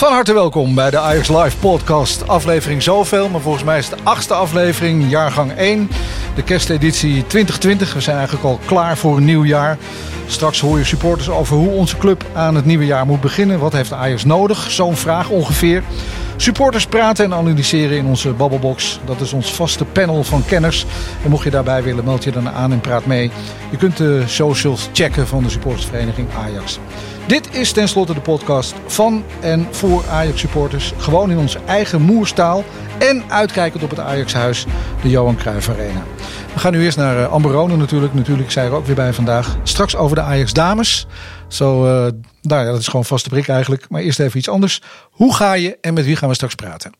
Van harte welkom bij de Ajax Live podcast. Aflevering zoveel, maar volgens mij is het de achtste aflevering, jaargang 1. De kersteditie 2020. We zijn eigenlijk al klaar voor een nieuw jaar. Straks hoor je supporters over hoe onze club aan het nieuwe jaar moet beginnen. Wat heeft Ajax nodig? Zo'n vraag ongeveer. Supporters praten en analyseren in onze babbelbox. Dat is ons vaste panel van kenners. En mocht je daarbij willen, meld je dan aan en praat mee. Je kunt de socials checken van de supportersvereniging Ajax. Dit is tenslotte de podcast van en voor Ajax supporters. Gewoon in onze eigen moerstaal. En uitkijkend op het Ajax-huis, de Johan Cruijff Arena. We gaan nu eerst naar uh, Amberone natuurlijk. Natuurlijk zijn er ook weer bij vandaag. Straks over de Ajax dames. Zo, uh, nou ja, dat is gewoon vaste prik eigenlijk. Maar eerst even iets anders. Hoe ga je en met wie gaan we straks praten?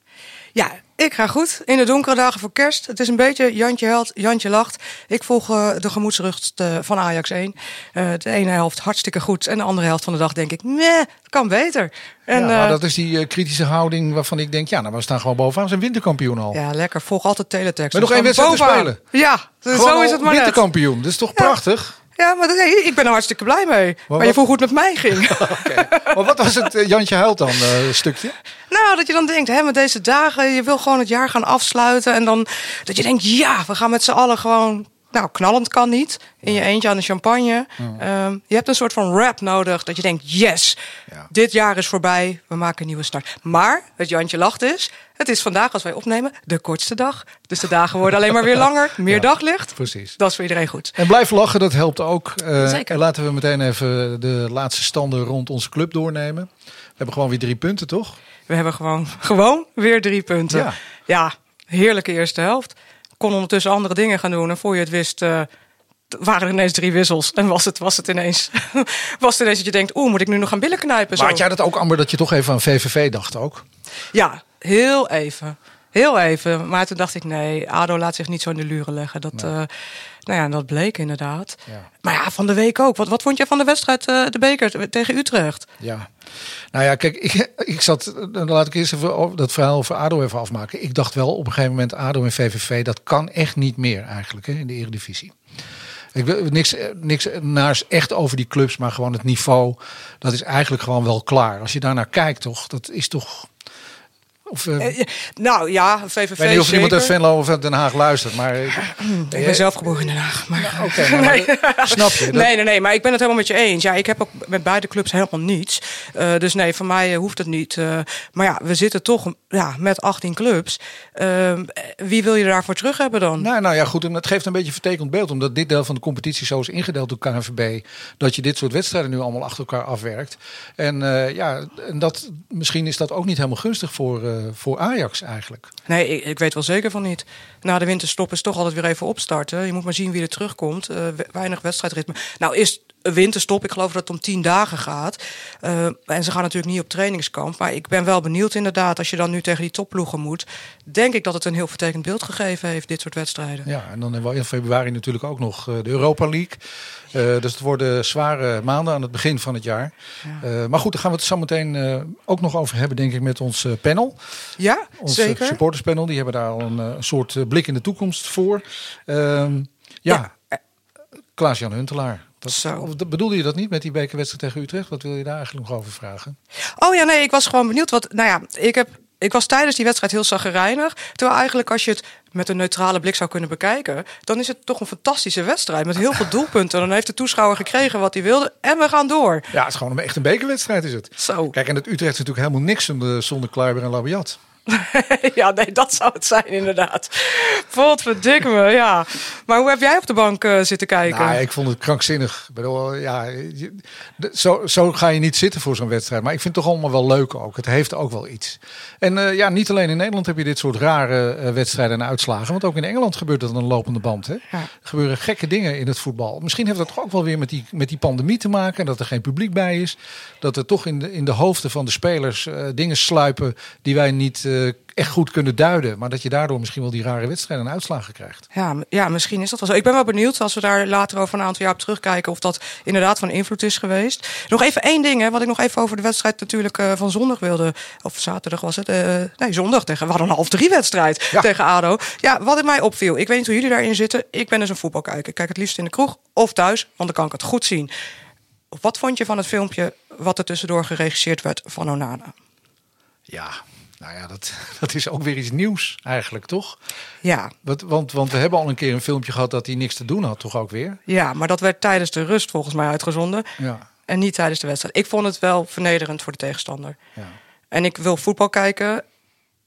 Ja, ik ga goed. In de donkere dagen voor kerst. Het is een beetje Jantje held, Jantje lacht. Ik volg uh, de gemoedsrust uh, van Ajax 1. Uh, de ene helft hartstikke goed. En de andere helft van de dag denk ik, nee, het kan beter. En, ja, maar dat is die kritische houding waarvan ik denk, ja, nou, we staan gewoon bovenaan. We zijn winterkampioen al. Ja, lekker. Volg altijd teletext. Maar nog één wedstrijd te spelen. Ja, zo is het maar winterkampioen. Dat is toch ja. prachtig? Ja, maar nee, ik ben er hartstikke blij mee. Maar, maar je vroeg hoe het met mij ging. okay. Maar wat was het uh, Jantje Huilt dan, uh, stukje? Nou, dat je dan denkt, hè, met deze dagen, je wil gewoon het jaar gaan afsluiten. En dan dat je denkt, ja, we gaan met z'n allen gewoon... Nou, knallend kan niet. In je eentje aan de champagne. Ja. Um, je hebt een soort van rap nodig. Dat je denkt, yes, ja. dit jaar is voorbij. We maken een nieuwe start. Maar, het Jantje lacht is... Het is vandaag, als wij opnemen, de kortste dag. Dus de dagen worden alleen maar weer langer. Meer ja, daglicht. Precies. Dat is voor iedereen goed. En blijf lachen, dat helpt ook. Uh, Zeker. En laten we meteen even de laatste standen rond onze club doornemen. We hebben gewoon weer drie punten, toch? We hebben gewoon, gewoon weer drie punten. Ja. ja, heerlijke eerste helft. Kon ondertussen andere dingen gaan doen. En voor je het wist... Uh, waren er ineens drie wissels. En was het, was het ineens. was het ineens dat je denkt, oeh, moet ik nu nog gaan billen knijpen? Maar had jij dat ook, Amber, dat je toch even aan VVV dacht ook? Ja, heel even. Heel even. Maar toen dacht ik, nee, ADO laat zich niet zo in de luren leggen. Dat, nee. uh, nou ja, dat bleek inderdaad. Ja. Maar ja, van de week ook. Wat, wat vond je van de wedstrijd, uh, de beker tegen Utrecht? Ja, nou ja, kijk, ik, ik zat, dan laat ik eerst even dat verhaal over ADO even afmaken. Ik dacht wel op een gegeven moment, ADO en VVV, dat kan echt niet meer eigenlijk hè, in de Eredivisie. Ik wil niks, niks naars echt over die clubs, maar gewoon het niveau. Dat is eigenlijk gewoon wel klaar. Als je daarnaar kijkt, toch? Dat is toch. Of, uh, uh, nou ja, VVV. Ik weet niet of iemand uit Venlo of uit Den Haag luistert, maar. Ik, ik ben zelf geboren in Den Haag. Maar... Oké, okay, nee. snap je? Dat... Nee, nee, nee, maar ik ben het helemaal met je eens. Ja, ik heb ook met beide clubs helemaal niets. Uh, dus nee, voor mij hoeft het niet. maar ja, we zitten toch ja, met 18 clubs. Ehm, wie wil je daarvoor terug hebben dan? Nou, nou ja, goed. En het geeft een beetje een vertekend beeld, omdat dit deel van de competitie zo is ingedeeld door KNVB, dat je dit soort wedstrijden nu allemaal achter elkaar afwerkt. En ja, en dat, misschien is dat ook niet helemaal gunstig voor voor Ajax eigenlijk? Nee, ik, ik, weet wel zeker van niet. Na de winterstop is toch altijd weer even opstarten. Je moet maar zien wie er terugkomt. Uh, weinig wedstrijdritme. Nou is winterstop, ik geloof dat het om tien dagen gaat. Uh, en ze gaan natuurlijk niet op trainingskamp. Maar ik ben wel benieuwd inderdaad, als je dan nu tegen die topploegen moet... denk ik dat het een heel vertekend beeld gegeven heeft, dit soort wedstrijden. Ja, en dan hebben we in februari natuurlijk ook nog de Europa League... Uh, dus het worden zware maanden aan het begin van het jaar. Ja. Uh, maar goed, daar gaan we het zo meteen ook nog over hebben, denk ik, met ons panel. Ja, ons zeker. supporterspanel. Die hebben daar al een, een soort blik in de toekomst voor. Ehm, ja, ja. Klaas-Jan Huntelaar. Zo. Bedoelde je dat niet met die bekerwedstrijd tegen Utrecht? Wat wil je daar eigenlijk nog over vragen? Oh ja, nee, ik was gewoon benieuwd. Wat, nou ja, ik heb ik was tijdens die wedstrijd heel zaggerijnig. Terwijl eigenlijk als je het met een neutrale blik zou kunnen bekijken... dan is het toch een fantastische wedstrijd met heel veel doelpunten. Dan heeft de toeschouwer gekregen wat hij wilde en we gaan door. Ja, het is gewoon een, echt een bekerwedstrijd is het. Zo. Kijk, en het Utrecht is natuurlijk helemaal niks zonder, zonder Kluiber en Labiat. ja, nee, dat zou het zijn inderdaad. Potverdikke me, ja. Maar hoe heb jij op de bank eh, zitten kijken? Nou, ik vond het krankzinnig. Ik bedoel, ja, je- zo, zo ga je niet zitten voor zo'n wedstrijd. Maar ik vind het toch allemaal wel leuk ook. Het heeft ook wel iets. En eh, ja, niet alleen in Nederland heb je dit soort rare eh, wedstrijden en uitslagen. Want ook in Engeland gebeurt aan een lopende band. Hè? Ja. Er gebeuren gekke dingen in het voetbal. Misschien heeft dat toch ook wel weer met die, met die pandemie te maken. Dat er geen publiek bij is. Dat er toch in de, in de hoofden van de spelers dingen sluipen die wij niet eh, echt goed kunnen duiden. Maar dat je daardoor misschien wel die rare wedstrijden en uitslagen krijgt. Ja, ja, misschien is dat wel zo. Ik ben wel benieuwd als we daar later over een aantal jaar op terugkijken... of dat inderdaad van invloed is geweest. Nog even één ding, hè, wat ik nog even over de wedstrijd natuurlijk eh, van zondag wilde... of zaterdag was het, eh, nee, zondag tegen... we hadden een half drie wedstrijd Ja. tegen ADO. Ja, wat in mij opviel, ik weet niet hoe jullie daarin zitten... ik ben dus een voetbalkijker. Ik kijk het liefst in de kroeg of thuis, want dan kan ik het goed zien. Wat vond je van het filmpje wat er tussendoor geregisseerd werd van Onana? Ja, nou ja, dat, dat is ook weer iets nieuws eigenlijk, toch? Ja, Want, want, want we hebben al een keer een filmpje gehad dat hij niks te doen had, toch ook weer? ja, maar dat werd tijdens de rust volgens mij uitgezonden... Ja. En niet tijdens de wedstrijd. Ik vond het wel vernederend voor de tegenstander. ja. En ik wil voetbal kijken.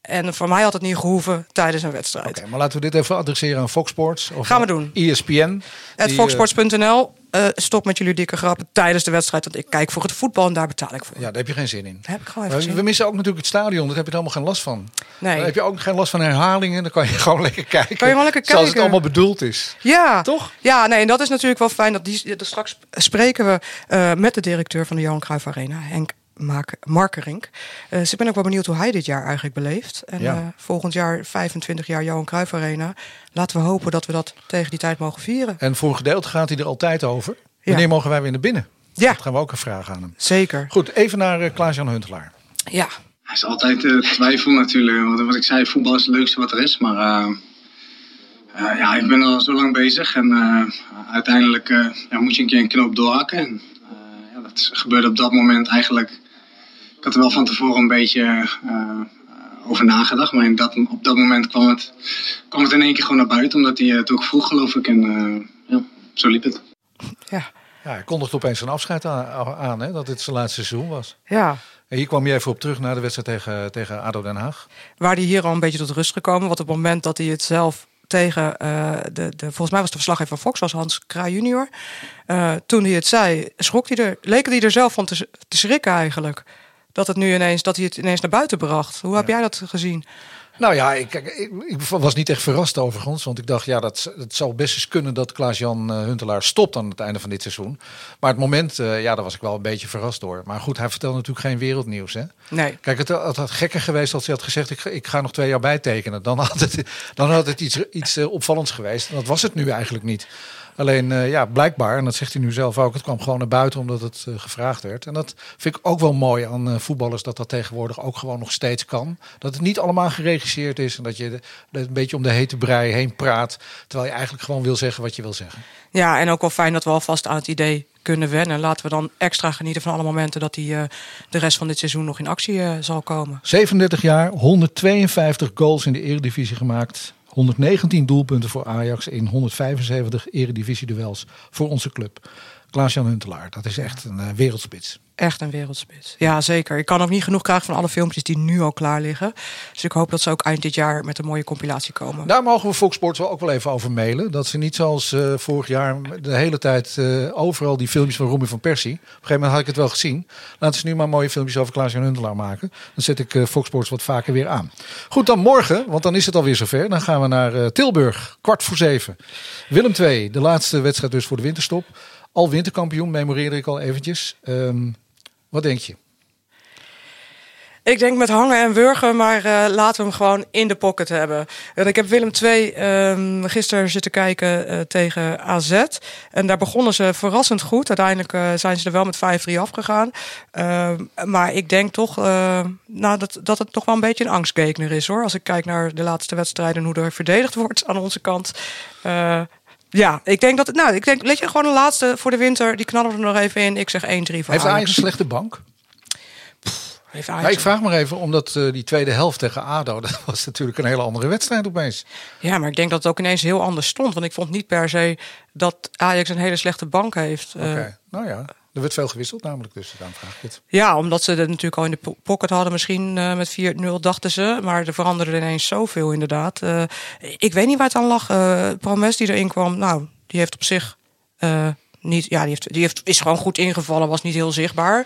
En voor mij had het niet gehoeven tijdens een wedstrijd. Oké, maar laten we dit even adresseren aan Fox Sports. Of Gaan we doen. ESPN. Het foxsports.nl. eh, stop met jullie dikke grappen tijdens de wedstrijd. Want ik kijk voor het voetbal en daar betaal ik voor. eh, ja, daar heb je geen zin in. Heb ik gewoon even Maar gezien. we missen ook natuurlijk het stadion. Daar heb je er allemaal geen last van. Nee. Dan heb je ook geen last van herhalingen. Dan kan je gewoon lekker kijken. Kan je gewoon lekker Zoals het kijken. allemaal bedoeld is. Ja, Toch? Ja, nee, en dat is natuurlijk wel fijn. Dat die, dat straks spreken we eh, met de directeur van de Johan Cruijff Arena, Henk Maak- Markerink. Eh, dus ik ben ook wel benieuwd hoe hij dit jaar eigenlijk beleeft. En Ja. eh, volgend jaar 25 jaar Johan Cruijff Arena. Laten we hopen dat we dat tegen die tijd mogen vieren. En voor een gedeelte gaat hij er altijd over. Wanneer mogen wij weer naar binnen? Ja, Dat gaan we ook een vraag aan hem. zeker. Goed, even naar eh, Klaas-Jan Huntelaar. Ja, Het is altijd eh, twijfel natuurlijk. Wat, wat ik zei, voetbal is het leukste wat er is. Maar eh, eh, ja, ik ben al zo lang bezig. En eh, uiteindelijk eh, ja, moet je een keer een knoop doorhakken. En, eh, ja, dat gebeurde op dat moment eigenlijk. Ik had er wel van tevoren een beetje eh, over nagedacht. Maar in dat, op dat moment kwam het, kwam het in één keer gewoon naar buiten. Omdat hij het ook vroeg, geloof ik. En eh, ja, zo liep het. ja, Ja, hij kondigde opeens een afscheid aan, aan hè, dat dit zijn laatste seizoen was. ja. En hier kwam je even op terug na de wedstrijd tegen, tegen ADO Den Haag. Waar hij hier al een beetje tot rust gekomen. Want op het moment dat hij het zelf tegen eh, de, de. Volgens mij was de verslaggever van Fox, was Hans Kraai junior. Eh, toen hij het zei, schrok hij er. Leek hij er zelf van te, te schrikken eigenlijk. Dat, het nu ineens, dat hij het ineens naar buiten bracht. Hoe heb jij dat gezien? Nou ja, ik, ik, ik was niet echt verrast overigens. Want ik dacht, ja, dat, het zou best eens kunnen dat Klaas-Jan eh, Huntelaar stopt aan het einde van dit seizoen. Maar het moment, eh, ja, daar was ik wel een beetje verrast door. Maar goed, hij vertelde natuurlijk geen wereldnieuws, hè. Nee. Kijk, het, het had gekker geweest als hij had gezegd: ik, ga- ik ga nog twee jaar bijtekenen. Dan had het, dan had het iets, iets eh, opvallends geweest. En dat was het nu eigenlijk niet. Alleen, eh, ja, blijkbaar, en dat zegt hij nu zelf ook, het kwam gewoon naar buiten omdat het eh, gevraagd werd. En dat vind ik ook wel mooi aan eh, voetballers, dat dat tegenwoordig ook gewoon nog steeds kan. Dat het niet allemaal geregisseerd is en dat je de- de- een beetje om de hete brei heen praat. Terwijl je eigenlijk gewoon wil zeggen wat je wil zeggen. Ja, en ook wel fijn dat we alvast aan het idee kunnen wennen. Laten we dan extra genieten van alle momenten dat hij de rest van dit seizoen nog in actie zal komen. 37 jaar, 152 goals in de Eredivisie gemaakt. 119 doelpunten voor Ajax in 175 Eredivisie-duels voor onze club. Klaas-Jan Huntelaar, dat is echt een eh, wereldspits. Echt een wereldspits. Ja, zeker. Ik kan ook niet genoeg krijgen van alle filmpjes die nu al klaar liggen. Dus ik hoop dat ze ook eind dit jaar met een mooie compilatie komen. Daar mogen we Fox Sports wel ook wel even over mailen. Dat ze niet zoals eh, vorig jaar de hele tijd eh, overal die filmpjes van Roemie van Persie. Op een gegeven moment had ik het wel gezien. Laten ze nu maar mooie filmpjes over Klaas-Jan Huntelaar maken. Dan zet ik eh, Fox Sports wat vaker weer aan. Goed, dan morgen, want dan is het alweer zover. Dan gaan we naar Tilburg, kwart voor zeven. Willem II, de laatste wedstrijd dus voor de winterstop. Al winterkampioen, memoreerde ik al eventjes. Ehm, wat denk je? Ik denk met hangen en wurgen, maar eh, laten we hem gewoon in de pocket hebben. En ik heb Willem II ehm, gisteren zitten kijken eh, tegen AZ. En daar begonnen ze verrassend goed. Uiteindelijk eh, zijn ze er wel met 5-3 afgegaan. Ehm, maar ik denk toch nou, dat, dat het nog wel een beetje een angstgekner is hoor. Als ik kijk naar de laatste wedstrijden en hoe er verdedigd wordt aan onze kant. Ja, ik denk dat. Nou, ik denk, let je gewoon de laatste voor de winter. Die knallen we er nog even in. Ik zeg 1-3 voor Heeft Ajax. Een slechte bank? Heeft Ja, Ajax ik vraag maar even, omdat eh, die tweede helft tegen ADO... dat was natuurlijk een hele andere wedstrijd opeens. Ja, maar ik denk dat het ook ineens heel anders stond. Want ik vond niet per se dat Ajax een hele slechte bank heeft. Oké, Eh, nou ja. Er werd veel gewisseld namelijk, dus daarom vraag ik het. Ja, omdat ze het natuurlijk al in de po- pocket hadden. Misschien eh, met 4-0 dachten ze. Maar er veranderde ineens zoveel inderdaad. Eh, ik weet niet waar het aan lag. Eh Promes die erin kwam, nou, die heeft op zich niet... Ja, die, heeft, die heeft, is gewoon goed ingevallen. Was niet heel zichtbaar.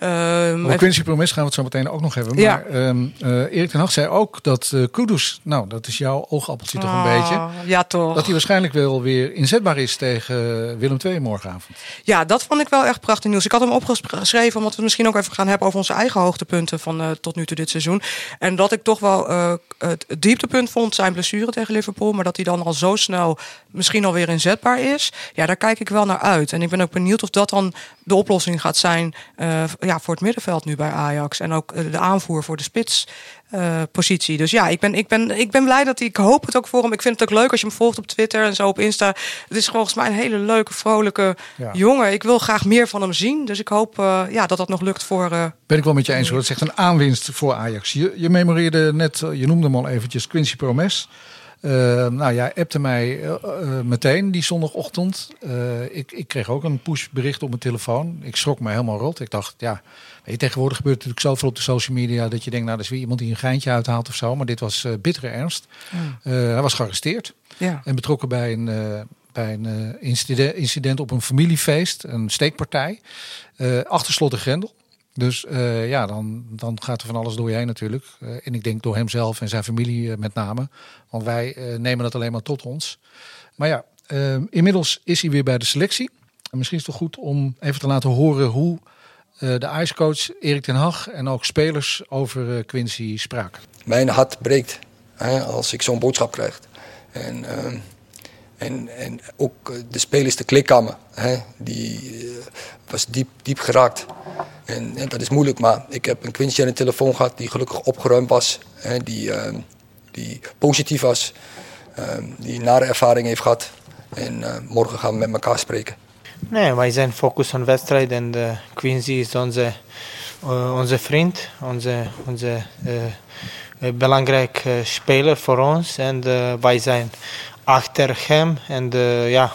Ehm, Over Quincy Promes gaan we het zo meteen ook nog hebben. Maar Ja. ehm, eh, Erik ten Hag zei ook dat eh Kudus, nou dat is jouw oogappeltje toch een ah, beetje... Ja, toch. Dat hij waarschijnlijk wel weer inzetbaar is tegen Willem II morgenavond. Ja, dat vond ik wel echt prachtig nieuws. Ik had hem opgeschreven omdat we het misschien ook even gaan hebben over onze eigen hoogtepunten van eh, tot nu toe dit seizoen. En dat ik toch wel eh, het dieptepunt vond zijn blessure tegen Liverpool, maar dat hij dan al zo snel misschien alweer inzetbaar is. Ja, daar kijk ik wel naar uit. En ik ben ook benieuwd of dat dan de oplossing gaat zijn eh, ja, voor het middenveld nu bij Ajax en ook eh, de aanvoer voor de spits. eh, positie. Dus ja, ik ben, ik, ben, ik ben blij dat hij. Ik hoop het ook voor hem. Ik vind het ook leuk als je hem volgt op Twitter en zo op Insta. Het is volgens mij een hele leuke, vrolijke Ja. jongen. Ik wil graag meer van hem zien. Dus ik hoop eh, ja, dat dat nog lukt voor. Ben ik wel met je eens hoor. Dat is echt een aanwinst voor Ajax. Je, je memoreerde net, je noemde hem al eventjes, Quincy Promes. Eh, nou ja, appte mij eh, eh, meteen die zondagochtend. Eh, ik, ik kreeg ook een pushbericht op mijn telefoon. Ik schrok me helemaal rot. Ik dacht, ja, weet je, tegenwoordig gebeurt het natuurlijk zoveel op de social media... dat je denkt, nou, dat is weer iemand die een geintje uithaalt of zo. Maar dit was bittere ernst. Hij was gearresteerd. ja. En betrokken bij een, bij een incident, op een familiefeest, een steekpartij. eh achter slot en grendel. Dus eh, ja, dan, dan gaat er van alles door heen natuurlijk. Eh, en ik denk door hemzelf en zijn familie eh, met name. Want wij nemen dat alleen maar tot ons. Maar ja, inmiddels is hij weer bij de selectie. En misschien is het toch goed om even te laten horen hoe de ijscoach Erik ten Hag en ook spelers over Quincy spraken. mijn hart breekt hè, als ik zo'n boodschap krijg. En, ehm, en, en ook eh, de spelers, de klikkamer, hè, die eh, was diep, diep geraakt. En, en dat is moeilijk, maar ik heb een Quincy aan de telefoon gehad die gelukkig opgeruimd was. Hè, die, ehm, die positief was, ehm, die nare ervaring heeft gehad. En eh, morgen gaan we met elkaar spreken. Nee, wij zijn gefocust op wedstrijd en Quincy is onze, onze vriend, onze, onze belangrijk eh, speler voor ons. En wij zijn achter hem. En eh, ja,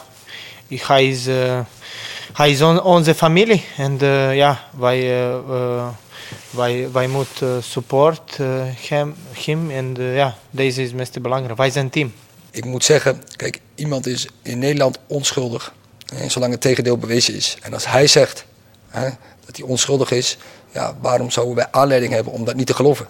hij is, eh, hij is on- onze familie. En eh, ja, wij, wij, wij moeten support hem, hem. En ja, deze is het meest belangrijk. Wij zijn team. Ik moet zeggen, kijk, iemand is in Nederland onschuldig. Hè, zolang het tegendeel bewezen is. En als hij zegt hè, dat hij onschuldig is, ja, waarom zouden wij aanleiding hebben om dat niet te geloven?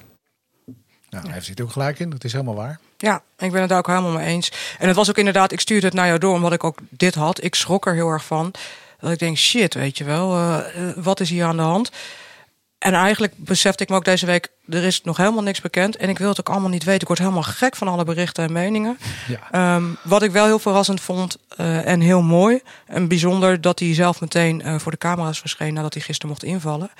Nou, hij zit ook gelijk in, dat is helemaal waar. Ja, ik ben het daar ook helemaal mee eens. En het was ook inderdaad, ik stuurde het naar jou door omdat ik ook dit had. Ik schrok er heel erg van. Dat ik denk, shit, weet je wel, eh, eh, wat is hier aan de hand? En eigenlijk besefte ik me ook deze week, er is nog helemaal niks bekend. En ik wil het ook allemaal niet weten. Ik word helemaal gek van alle berichten en meningen. Ja. Ehm, wat ik wel heel verrassend vond eh, en heel mooi en bijzonder... dat hij zelf meteen voor de camera's verscheen nadat hij gisteren mocht invallen.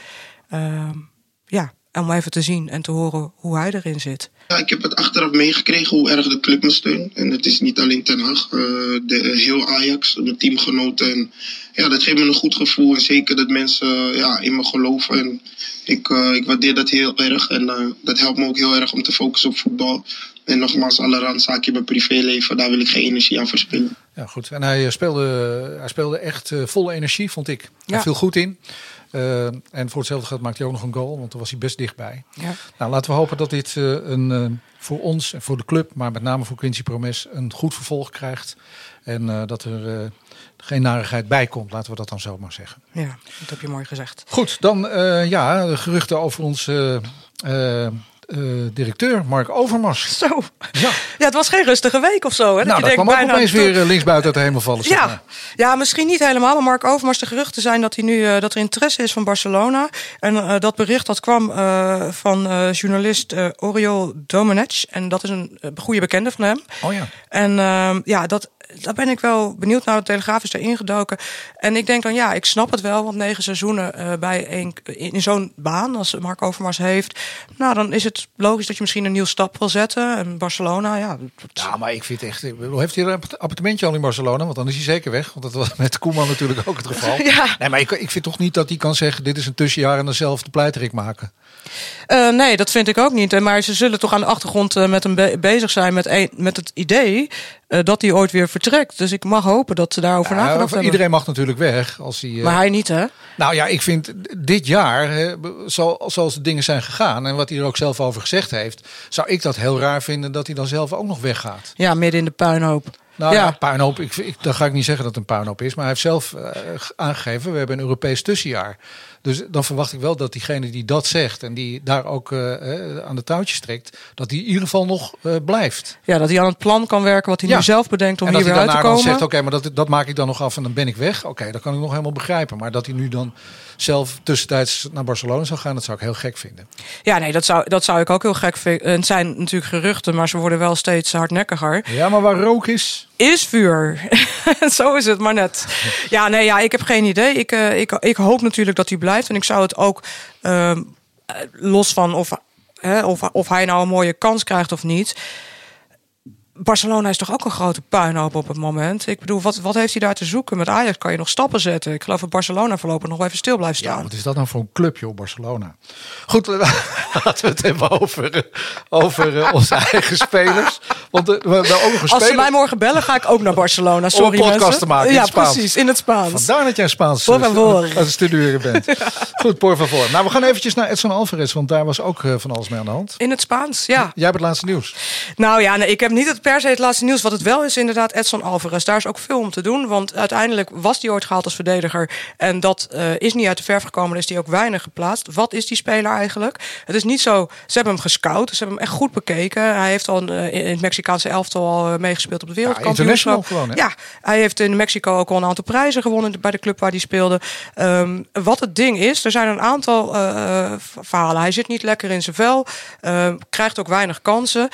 Ehm, ja, om even te zien en te horen hoe hij erin zit. Ja, ik heb het achteraf meegekregen hoe erg de club me steunt. En het is niet alleen Ten Hag, eh, de, heel Ajax, mijn teamgenoten. En ja, dat geeft me een goed gevoel. En zeker dat mensen eh, ja, in me geloven. En ik, eh, ik waardeer dat heel erg. En eh, dat helpt me ook heel erg om te focussen op voetbal. En nogmaals, alle randzaken in mijn privéleven, daar wil ik geen energie aan verspillen. Ja, goed. En hij eh, speelde, hij speelde echt eh, vol energie, vond ik. Hij Ja. viel goed in. Eh, en voor hetzelfde geld maakte hij ook nog een goal, want daar was hij best dichtbij. Ja. Nou, laten we hopen dat dit eh, een, eh, voor ons en voor de club, maar met name voor Quincy Promes, een goed vervolg krijgt. En dat er geen narigheid bij komt, laten we dat dan zo maar zeggen. Ja, dat heb je mooi gezegd. Goed, dan ja, de geruchten over onze eh, directeur, Mark Overmars. Zo. Ja, Ja, het was geen rustige week of zo. Hè? nou, dat kwam ook opeens weer eh, linksbuiten uit de hemel vallen. Ja. maar. ja, misschien niet helemaal. Maar Mark Overmars, de geruchten zijn dat, hij nu, eh, dat er interesse is van Barcelona. En eh, dat bericht dat kwam eh, van eh, journalist eh Oriol Domenech. En dat is een eh, goede bekende van hem. Oh ja. En ehm, ja, dat, daar ben ik wel benieuwd naar. De Telegraaf is erin gedoken. En ik denk dan, ja, ik snap het wel. Want negen seizoenen eh, bij een, in zo'n baan als Mark Overmars heeft. Nou, dan is het logisch dat je misschien een nieuwe stap wil zetten. En Barcelona, ja. dat- Ja, maar ik vind echt. Heeft hij een app- appartementje al in Barcelona? Want dan is hij zeker weg. Want dat was met Koeman natuurlijk ook het geval. Ja. Nee, maar ik, ik vind toch niet dat hij kan zeggen: dit is een tussenjaar en dan zelf de pleiterik maken. Eh, nee, dat vind ik ook niet. Maar ze zullen toch aan de achtergrond eh, met hem be- bezig zijn met, een, met het idee eh, dat hij ooit weer vertrekt. Dus ik mag hopen dat ze daarover Ja, nagedacht hebben. iedereen mag natuurlijk weg. Als hij, Maar hij niet, hè? Nou ja, ik vind dit jaar, hè, zo, zoals de dingen zijn gegaan en wat hij er ook zelf over gezegd heeft, zou ik dat heel raar vinden dat hij dan zelf ook nog weggaat. Ja, midden in de puinhoop. Nou ja, Ja. puinhoop, ik, ik, dan ga ik niet zeggen dat het een puinhoop is, maar hij heeft zelf aangegeven, we hebben een Europees tussenjaar. Dus dan verwacht ik wel dat diegene die dat zegt en die daar ook eh, eh, aan de touwtjes trekt, dat die in ieder geval nog eh, blijft. Ja, dat hij aan het plan kan werken wat hij Ja. nu zelf bedenkt om en hier dat weer hij uit te daarna komen. dan zegt, oké, maar dat, dat maak ik dan nog af en dan ben ik weg. Oké, dat kan ik nog helemaal begrijpen. Maar dat hij nu dan zelf tussentijds naar Barcelona zou gaan, dat zou ik heel gek vinden. Ja, nee, dat zou, dat zou ik ook heel gek vinden. Het zijn natuurlijk geruchten, maar ze worden wel steeds hardnekkiger. Ja, maar waar rook is... Is vuur. Zo is het maar net. Ja, nee, ja, ik heb geen idee. Ik, eh, ik, ik hoop natuurlijk dat hij blijft. En ik zou het ook, ehm, eh, los van of, hè, of, of hij nou een mooie kans krijgt of niet... Barcelona is toch ook een grote puinhoop op het moment. Ik bedoel, wat, wat heeft hij daar te zoeken? Met Ajax kan je nog stappen zetten. Ik geloof dat Barcelona voorlopig nog even stil blijft staan. Wat is dat nou voor een club, joh, Barcelona? Goed, laten we het hebben over, over eh, onze eigen spelers. Want eh, we hebben ook Als ze mij morgen bellen, ga ik ook naar Barcelona. Sorry, om een podcast mensen. te maken in Ja, het Spaans. precies, in het Spaans. Vandaar dat jij Spaans Por eh, favor. het studeren bent. Goed, por favor. Nou, we gaan eventjes naar Edson Alvarez, want daar was ook van alles mee aan de hand. In het Spaans, ja. Jij hebt het laatste nieuws. Nou ja, nee, ik heb niet het per se het laatste nieuws. Wat het wel is, inderdaad, Edson Alvarez. Daar is ook veel om te doen. Want uiteindelijk was hij ooit gehaald als verdediger. En dat eh, is niet uit de verf gekomen. Dan is hij ook weinig geplaatst. Wat is die speler eigenlijk? Het is niet zo. Ze hebben hem gescout. Ze hebben hem echt goed bekeken. Hij heeft al eh, in het Mexicaanse elftal al eh, meegespeeld op de wereldkampioenschap. hè? Ja, hij heeft in Mexico ook al een aantal prijzen gewonnen bij de club waar hij speelde. Ehm, wat het ding is, er zijn een aantal verhalen. Hij zit niet lekker in zijn vel. ehm, krijgt ook weinig kansen.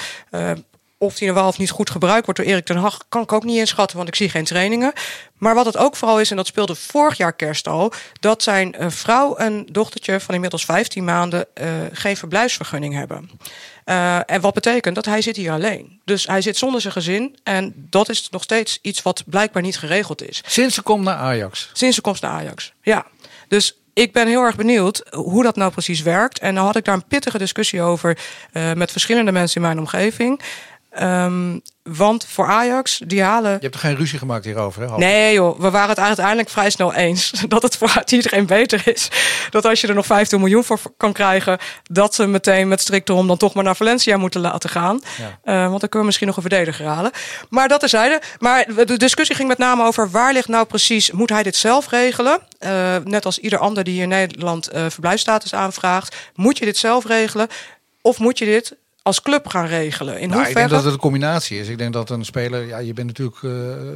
Of die er wel of niet goed gebruikt wordt door Erik ten Hag, kan ik ook niet inschatten, want ik zie geen trainingen. Maar wat het ook vooral is, en dat speelde vorig jaar kerst al, dat zijn eh, vrouw en dochtertje van inmiddels 15 maanden eh, geen verblijfsvergunning hebben. Eh, en wat betekent dat hij zit hier alleen. Dus hij zit zonder zijn gezin. En dat is nog steeds iets wat blijkbaar niet geregeld is. Sinds ze komt naar Ajax. Sinds ze komst naar Ajax. Ja. Dus ik ben heel erg benieuwd hoe dat nou precies werkt. En dan had ik daar een pittige discussie over met verschillende mensen in mijn omgeving. Ehm, want voor Ajax, die halen Je hebt er geen ruzie gemaakt hierover, hè? Nee joh, we waren het uiteindelijk vrij snel eens dat het voor iedereen beter is. Dat als je er nog 15 miljoen voor kan krijgen, dat ze meteen met strikt erom dan toch maar naar Valencia moeten laten gaan. Ja. Eh, want dan kunnen we misschien nog een verdediger halen. Maar dat terzijde. Maar de discussie ging met name over waar ligt nou precies, moet hij dit zelf regelen? Eh, net als ieder ander die in Nederland eh verblijfsstatus aanvraagt. Moet je dit zelf regelen? Of moet je dit als club gaan regelen? In Nou, ik denk dat het een combinatie is. Ik denk dat een speler, ja, je bent natuurlijk eh,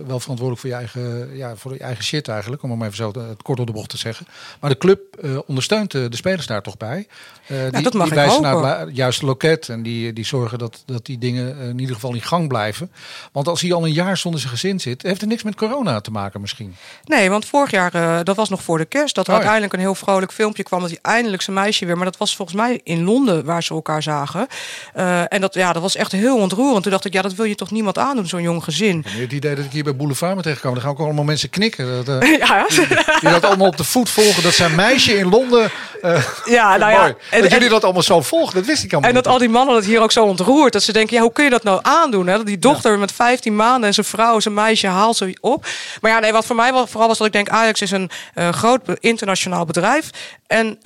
wel verantwoordelijk voor je eigen, ja, voor je eigen shit eigenlijk, om hem even zo het kort op de bocht te zeggen. Maar de club eh, ondersteunt de, de spelers daar toch bij. Eh, die, dat mag die wijzen naar het juiste loket en die, die zorgen dat, dat die dingen in ieder geval in gang blijven. Want als hij al een jaar zonder zijn gezin zit, heeft het niks met corona te maken misschien. Nee, want vorig jaar, dat was nog voor de kerst, dat er Oh ja. uiteindelijk een heel vrolijk filmpje kwam dat hij eindelijk zijn meisje weer, maar dat was volgens mij in Londen waar ze elkaar zagen. Eh, en dat, ja, dat was echt heel ontroerend. Toen dacht ik, ja, dat wil je toch niemand aandoen, zo'n jong gezin. Heb het idee dat ik hier bij Boulevard ben tegengekomen. Dan gaan ook allemaal mensen knikken. Dat, eh, ja, die dat allemaal op de voet volgen. Dat zijn meisje in Londen. eh, ja, nou ja. mooi. En- dat en- jullie dat allemaal zo volgen, dat wist ik allemaal En dat al die mannen het hier ook zo ontroert. Dat ze denken, ja, hoe kun je dat nou aandoen? Hè? Dat die dochter met 15 maanden en zijn vrouw, zijn meisje haalt ze op. Maar ja, nee, wat voor mij wel vooral was dat ik denk, Ajax is een groot internationaal bedrijf. En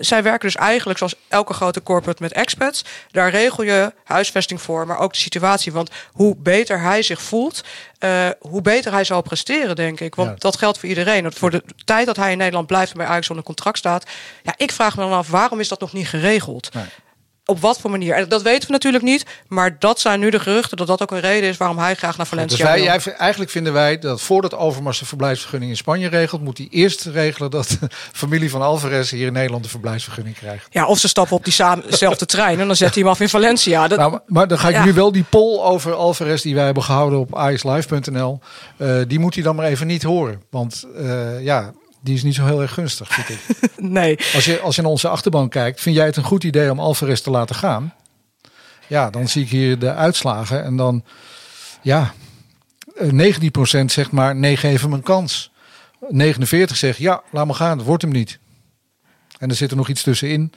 zij werken dus eigenlijk zoals elke grote corporate met expats. Daar regel je huisvesting voor, maar ook de situatie. Want hoe beter hij zich voelt, eh, hoe beter hij zal presteren, denk ik. Want Ja. dat geldt voor iedereen. Want Voor de tijd dat hij in Nederland blijft en bij Ajax onder contract staat. Ja, ik vraag me dan af, waarom is dat nog niet geregeld? Nee. Op wat voor manier? En dat weten we natuurlijk niet. Maar dat zijn nu de geruchten dat dat ook een reden is waarom hij graag naar Valencia Dus wij, wil. eigenlijk vinden wij dat voordat Overmars de verblijfsvergunning in Spanje regelt, moet hij eerst regelen dat de familie van Alvarez hier in Nederland een verblijfsvergunning krijgt. Ja, of ze stappen op diezelfde trein en dan zet hij hem af in Valencia. Dat, Nou, maar- dan ga ik Ja. nu wel die poll over Alvarez die wij hebben gehouden op ixlive.nl, eh, die moet hij dan maar even niet horen. Want eh, ja, die is niet zo heel erg gunstig, vind ik. nee. Als je, als je naar onze achterban kijkt, vind jij het een goed idee om Alvarez te laten gaan? Ja, dan zie ik hier de uitslagen. En dan, ja, eh, 19% zegt maar, nee, geef hem een kans. 49 zegt, ja, laat maar gaan, het wordt hem niet. En er zit er nog iets tussenin.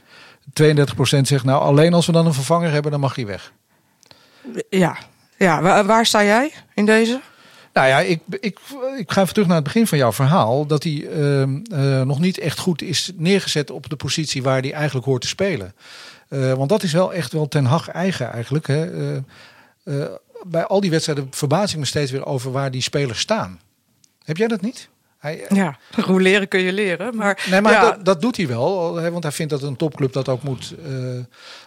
32% zegt, nou, alleen als we dan een vervanger hebben, dan mag hij weg. Ja. Ja, waar, waar sta jij in deze? Nou ja, ik, ik, ik ga even terug naar het begin van jouw verhaal. Dat hij ehm, eh, nog niet echt goed is neergezet op de positie waar hij eigenlijk hoort te spelen. Eh, want dat is wel echt wel ten Hag eigen eigenlijk. Hè. Eh, bij al die wedstrijden verbaas ik me steeds weer over waar die spelers staan. Heb jij dat niet? Hij, Ja, hoe leren kun je leren. Maar, Nee, maar ja, dat, dat doet hij wel. Hè, want hij vindt dat een topclub dat ook moet. eh,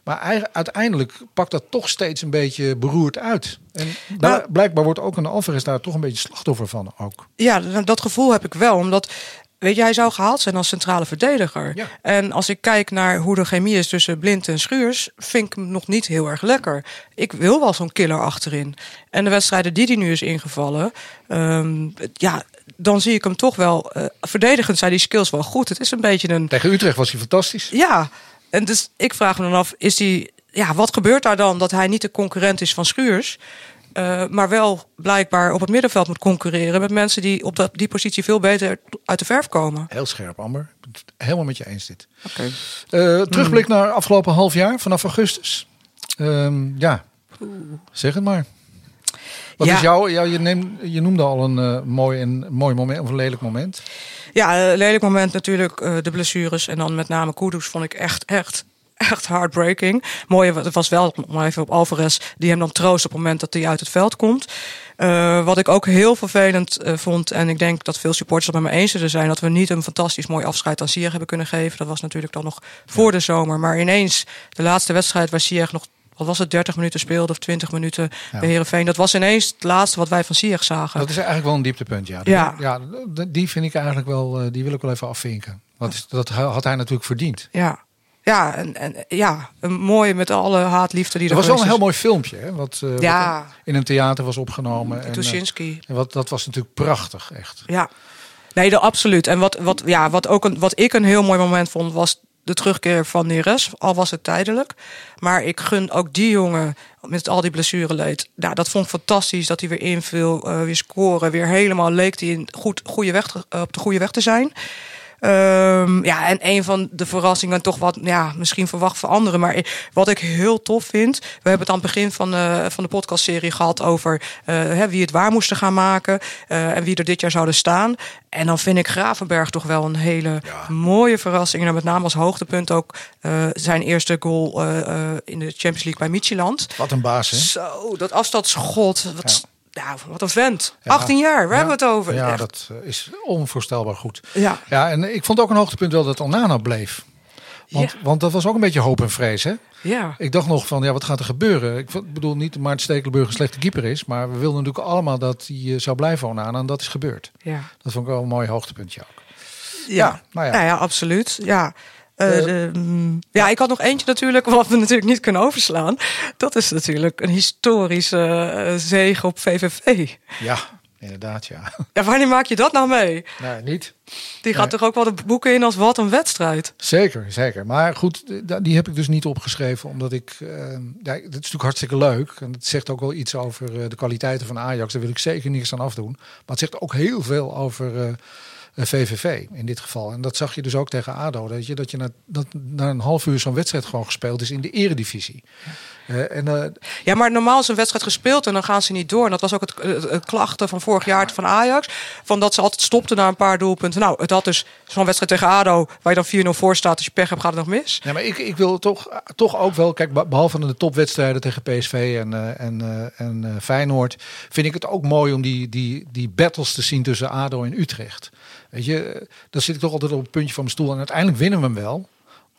maar uiteindelijk pakt dat toch steeds een beetje beroerd uit. En daar- Nou- blijkbaar wordt ook een Alvarez daar toch een beetje slachtoffer van ook. Ja, d- dat gevoel heb ik wel. Omdat, weet je, hij zou gehaald zijn als centrale verdediger. Ja. En als ik kijk naar hoe de chemie is tussen Blind en Schuurs... vind ik hem nog niet heel erg lekker. Ik wil wel zo'n killer achterin. En de wedstrijden die hij nu is ingevallen... ehm, ja, dan zie ik hem toch wel... eh, verdedigend zijn die skills wel goed. Het is een beetje een... Tegen Utrecht was hij fantastisch. Ja, en dus ik vraag me dan af, is die, ja, wat gebeurt daar dan dat hij niet de concurrent is van Schuurs, eh, maar wel blijkbaar op het middenveld moet concurreren met mensen die op dat, die positie veel beter uit de verf komen. Heel scherp, Amber. Helemaal met je eens dit. Oké. Eh, terugblik naar afgelopen half jaar, vanaf augustus. Ehm, ja, zeg het maar. Wat Ja. is jouw, jou, je, neemt, je noemde al een eh, mooi, en, mooi moment of een lelijk moment. Ja, een lelijk moment natuurlijk eh, de blessures en dan met name Kudus vond ik echt, echt, echt heartbreaking. Mooie het was wel, maar even op Alvarez, die hem dan troost op het moment dat hij uit het veld komt. Eh, wat ik ook heel vervelend eh, vond, en ik denk dat veel supporters het met me eens zullen zijn, dat we niet een fantastisch mooi afscheid aan Ziyech hebben kunnen geven. Dat was natuurlijk dan nog voor de zomer. Maar ineens, de laatste wedstrijd waar Ziyech nog, wat was het, 30 minuten speelde of 20 minuten Ja. bij Heerenveen. Dat was ineens het laatste wat wij van Ziyech zagen. Dat is eigenlijk wel een dieptepunt, ja. Ja. ja die vind ik eigenlijk wel, eh, die wil ik wel even afvinken. Want is- dat had hij natuurlijk verdiend. Ja. Ja, en, en ja, een mooie met alle haatliefde die Er er was wel een heel mooi filmpje, hè, wat, eh, Ja. wat in een theater was opgenomen. En, Tuschinski. en wat, dat was natuurlijk prachtig, echt. Ja. Nee, de, absoluut. En wat, wat, ja, wat, ook een, wat ik een heel mooi moment vond, was de terugkeer van Neres. Al was het tijdelijk. Maar ik gun ook die jongen met al die blessureleed. Nou, dat vond ik fantastisch dat hij weer inviel, eh, weer scoren. Weer helemaal leek hij in goed, goede weg, op de goede weg te zijn. Ehm, ja, en een van de verrassingen, toch wat ja, misschien verwacht voor anderen. Maar wat ik heel tof vind. We hebben het aan het begin van, eh, van de podcastserie gehad over eh, hè, wie het waar moesten gaan maken. eh, en wie er dit jaar zouden staan. En dan vind ik Gravenberg toch wel een hele mooie verrassing. En met name als hoogtepunt ook zijn eerste goal in de Champions League bij Michieland. Wat een baas, hè? Zo, dat afstandsschot. Wat, ja. Wat een vent. Ja. 18 jaar, waar Ja. hebben we het over? Ja, Echt. dat eh, is onvoorstelbaar goed. Ja. Ja, en ik vond ook een hoogtepunt wel dat Onana bleef. Want, Ja. want dat was ook een beetje hoop en vrees, hè? Ja. Ik dacht nog van, ja, wat gaat er gebeuren? Ik bedoel niet dat Maarten Stekelenburg een slechte keeper is, maar we wilden natuurlijk allemaal dat hij eh, zou blijven Onana en dat is gebeurd. Ja. Dat vond ik wel een mooi hoogtepuntje ook. Ja, nou ja. Nou ja, absoluut. Ja. Eh, Eh, de, mm, ja, ik had nog eentje natuurlijk, wat we natuurlijk niet kunnen overslaan. Dat is natuurlijk een historische eh, zege op VVV. Ja, inderdaad, ja. Ja, wanneer maak je dat nou mee? Nee, niet. Die gaat Nee. toch ook wel de boeken in als wat een wedstrijd. Zeker, zeker. Maar goed, die heb ik dus niet opgeschreven, omdat ik... eh ja, het is natuurlijk hartstikke leuk. En het zegt ook wel iets over de kwaliteiten van Ajax. Daar wil ik zeker niks aan afdoen. Maar het zegt ook heel veel over VVV in dit geval. En dat zag je dus ook tegen ADO. Dat je, dat je na, dat, na een half uur zo'n wedstrijd gewoon gespeeld is in de eredivisie. Eh, en, eh, Ja, maar normaal is een wedstrijd gespeeld en dan gaan ze niet door. En dat was ook het, klachten van vorig jaar van Ajax. Van dat ze altijd stopten na een paar doelpunten. Nou, het had dus zo'n wedstrijd tegen ADO... waar je dan 4-0 voor staat. Als je pech hebt, gaat het nog mis. Ja, maar ik, ik wil toch, toch ook wel, kijk, be- behalve de topwedstrijden tegen PSV en, eh, en, en Feyenoord, vind ik het ook mooi om die, die, die battles te zien tussen ADO en Utrecht. Weet je, dan zit ik toch altijd op het puntje van mijn stoel en uiteindelijk winnen we hem wel.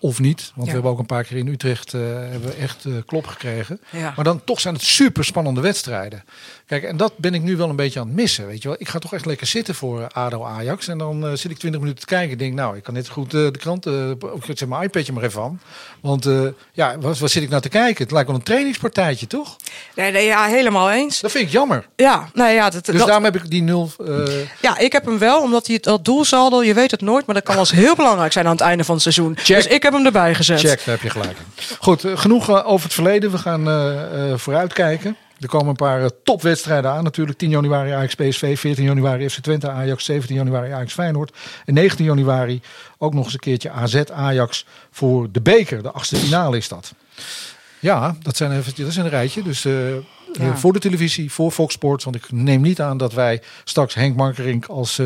Of niet, want Ja. we hebben ook een paar keer in Utrecht eh, hebben we echt eh, klop gekregen. Ja. Maar dan toch zijn het super spannende wedstrijden. Kijk, en dat ben ik nu wel een beetje aan het missen. Weet je wel, ik ga toch echt lekker zitten voor eh, ADO Ajax. En dan eh, zit ik 20 minuten te kijken. en denk, nou, ik kan net goed eh, de krant, ook zet mijn iPadje maar even aan. Want ja, wat, wat zit ik nou te kijken? Het lijkt wel een trainingspartijtje, toch? Nee, nee, ja, helemaal eens. Dat vind ik jammer. Ja, nou ja, dat, Dus dat- daarom heb ik die nul. ja, ik heb hem wel, omdat hij het dat doelsaldo, je weet het nooit, maar dat kan wel eens heel belangrijk zijn aan het einde van het seizoen. Check. Dus ik heb hem erbij gezet. Check, daar heb je gelijk. Goed, genoeg over het verleden. We gaan vooruitkijken. Er komen een paar eh, topwedstrijden aan natuurlijk. 10 januari Ajax PSV, 14 januari FC Twente Ajax, 17 januari Ajax Feyenoord. En 19 januari ook nog eens een keertje AZ Ajax voor de beker. De achtste finale is dat. Ja, dat zijn even, dat is een rijtje. Dus eh, eh, Ja. voor de televisie, voor Fox Sports. Want ik neem niet aan dat wij straks Henk Markerink als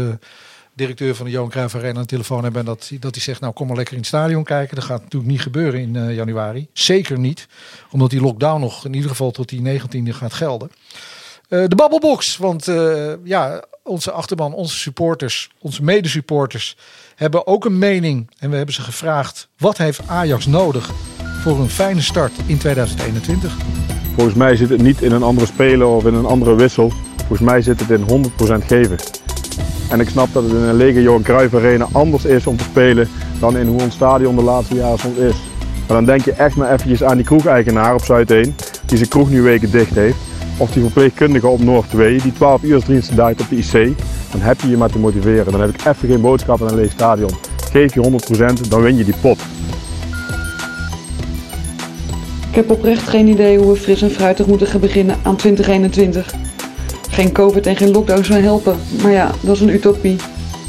directeur van de Johan Cruijff Arena aan de telefoon hebben. En dat, dat hij zegt, nou kom maar lekker in het stadion kijken. Dat gaat natuurlijk niet gebeuren in eh, januari. Zeker niet, omdat die lockdown nog in ieder geval tot die 19e gaat gelden. Eh, de Babbelbox, want eh, ja, onze achterban, onze supporters, onze medesupporters hebben ook een mening. En we hebben ze gevraagd, wat heeft Ajax nodig voor een fijne start in 2021? Volgens mij zit het niet in een andere speler of in een andere wissel. Volgens mij zit het in 100% geven. En ik snap dat het in een lege Johan Cruijff Arena anders is om te spelen dan in hoe ons stadion de laatste jaren soms is. Maar dan denk je echt maar eventjes aan die kroegeigenaar op Zuid 1, die zijn kroeg nu weken dicht heeft. Of die verpleegkundige op Noord 2, die 12 uur diensten op de IC. Dan heb je je maar te motiveren. Dan heb ik even geen boodschap aan een leeg stadion. Geef je 100%, dan win je die pot. Ik heb oprecht geen idee hoe we fris en fruitig moeten gaan beginnen aan 2021. Geen COVID en geen lockdown zou helpen, maar ja, dat is een utopie.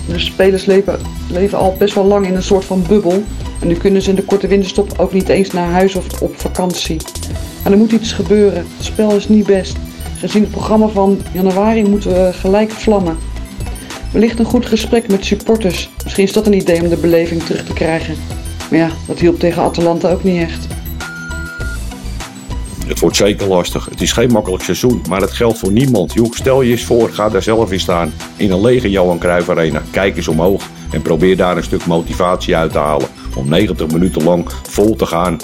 De spelers leven, leven al best wel lang in een soort van bubbel. En nu kunnen ze in de korte winterstop ook niet eens naar huis of op vakantie. En er moet iets gebeuren. Het spel is niet best. Gezien het programma van januari moeten we gelijk vlammen. Wellicht een goed gesprek met supporters. Misschien is dat een idee om de beleving terug te krijgen. Maar ja, dat hielp tegen Atalanta ook niet echt. Het wordt zeker lastig. Het is geen makkelijk seizoen, maar het geldt voor niemand. Joh, stel je eens voor, ga daar zelf in staan. In een lege Johan Cruijff Arena. Kijk eens omhoog en probeer daar een stuk motivatie uit te halen. Om 90 minuten lang vol te gaan.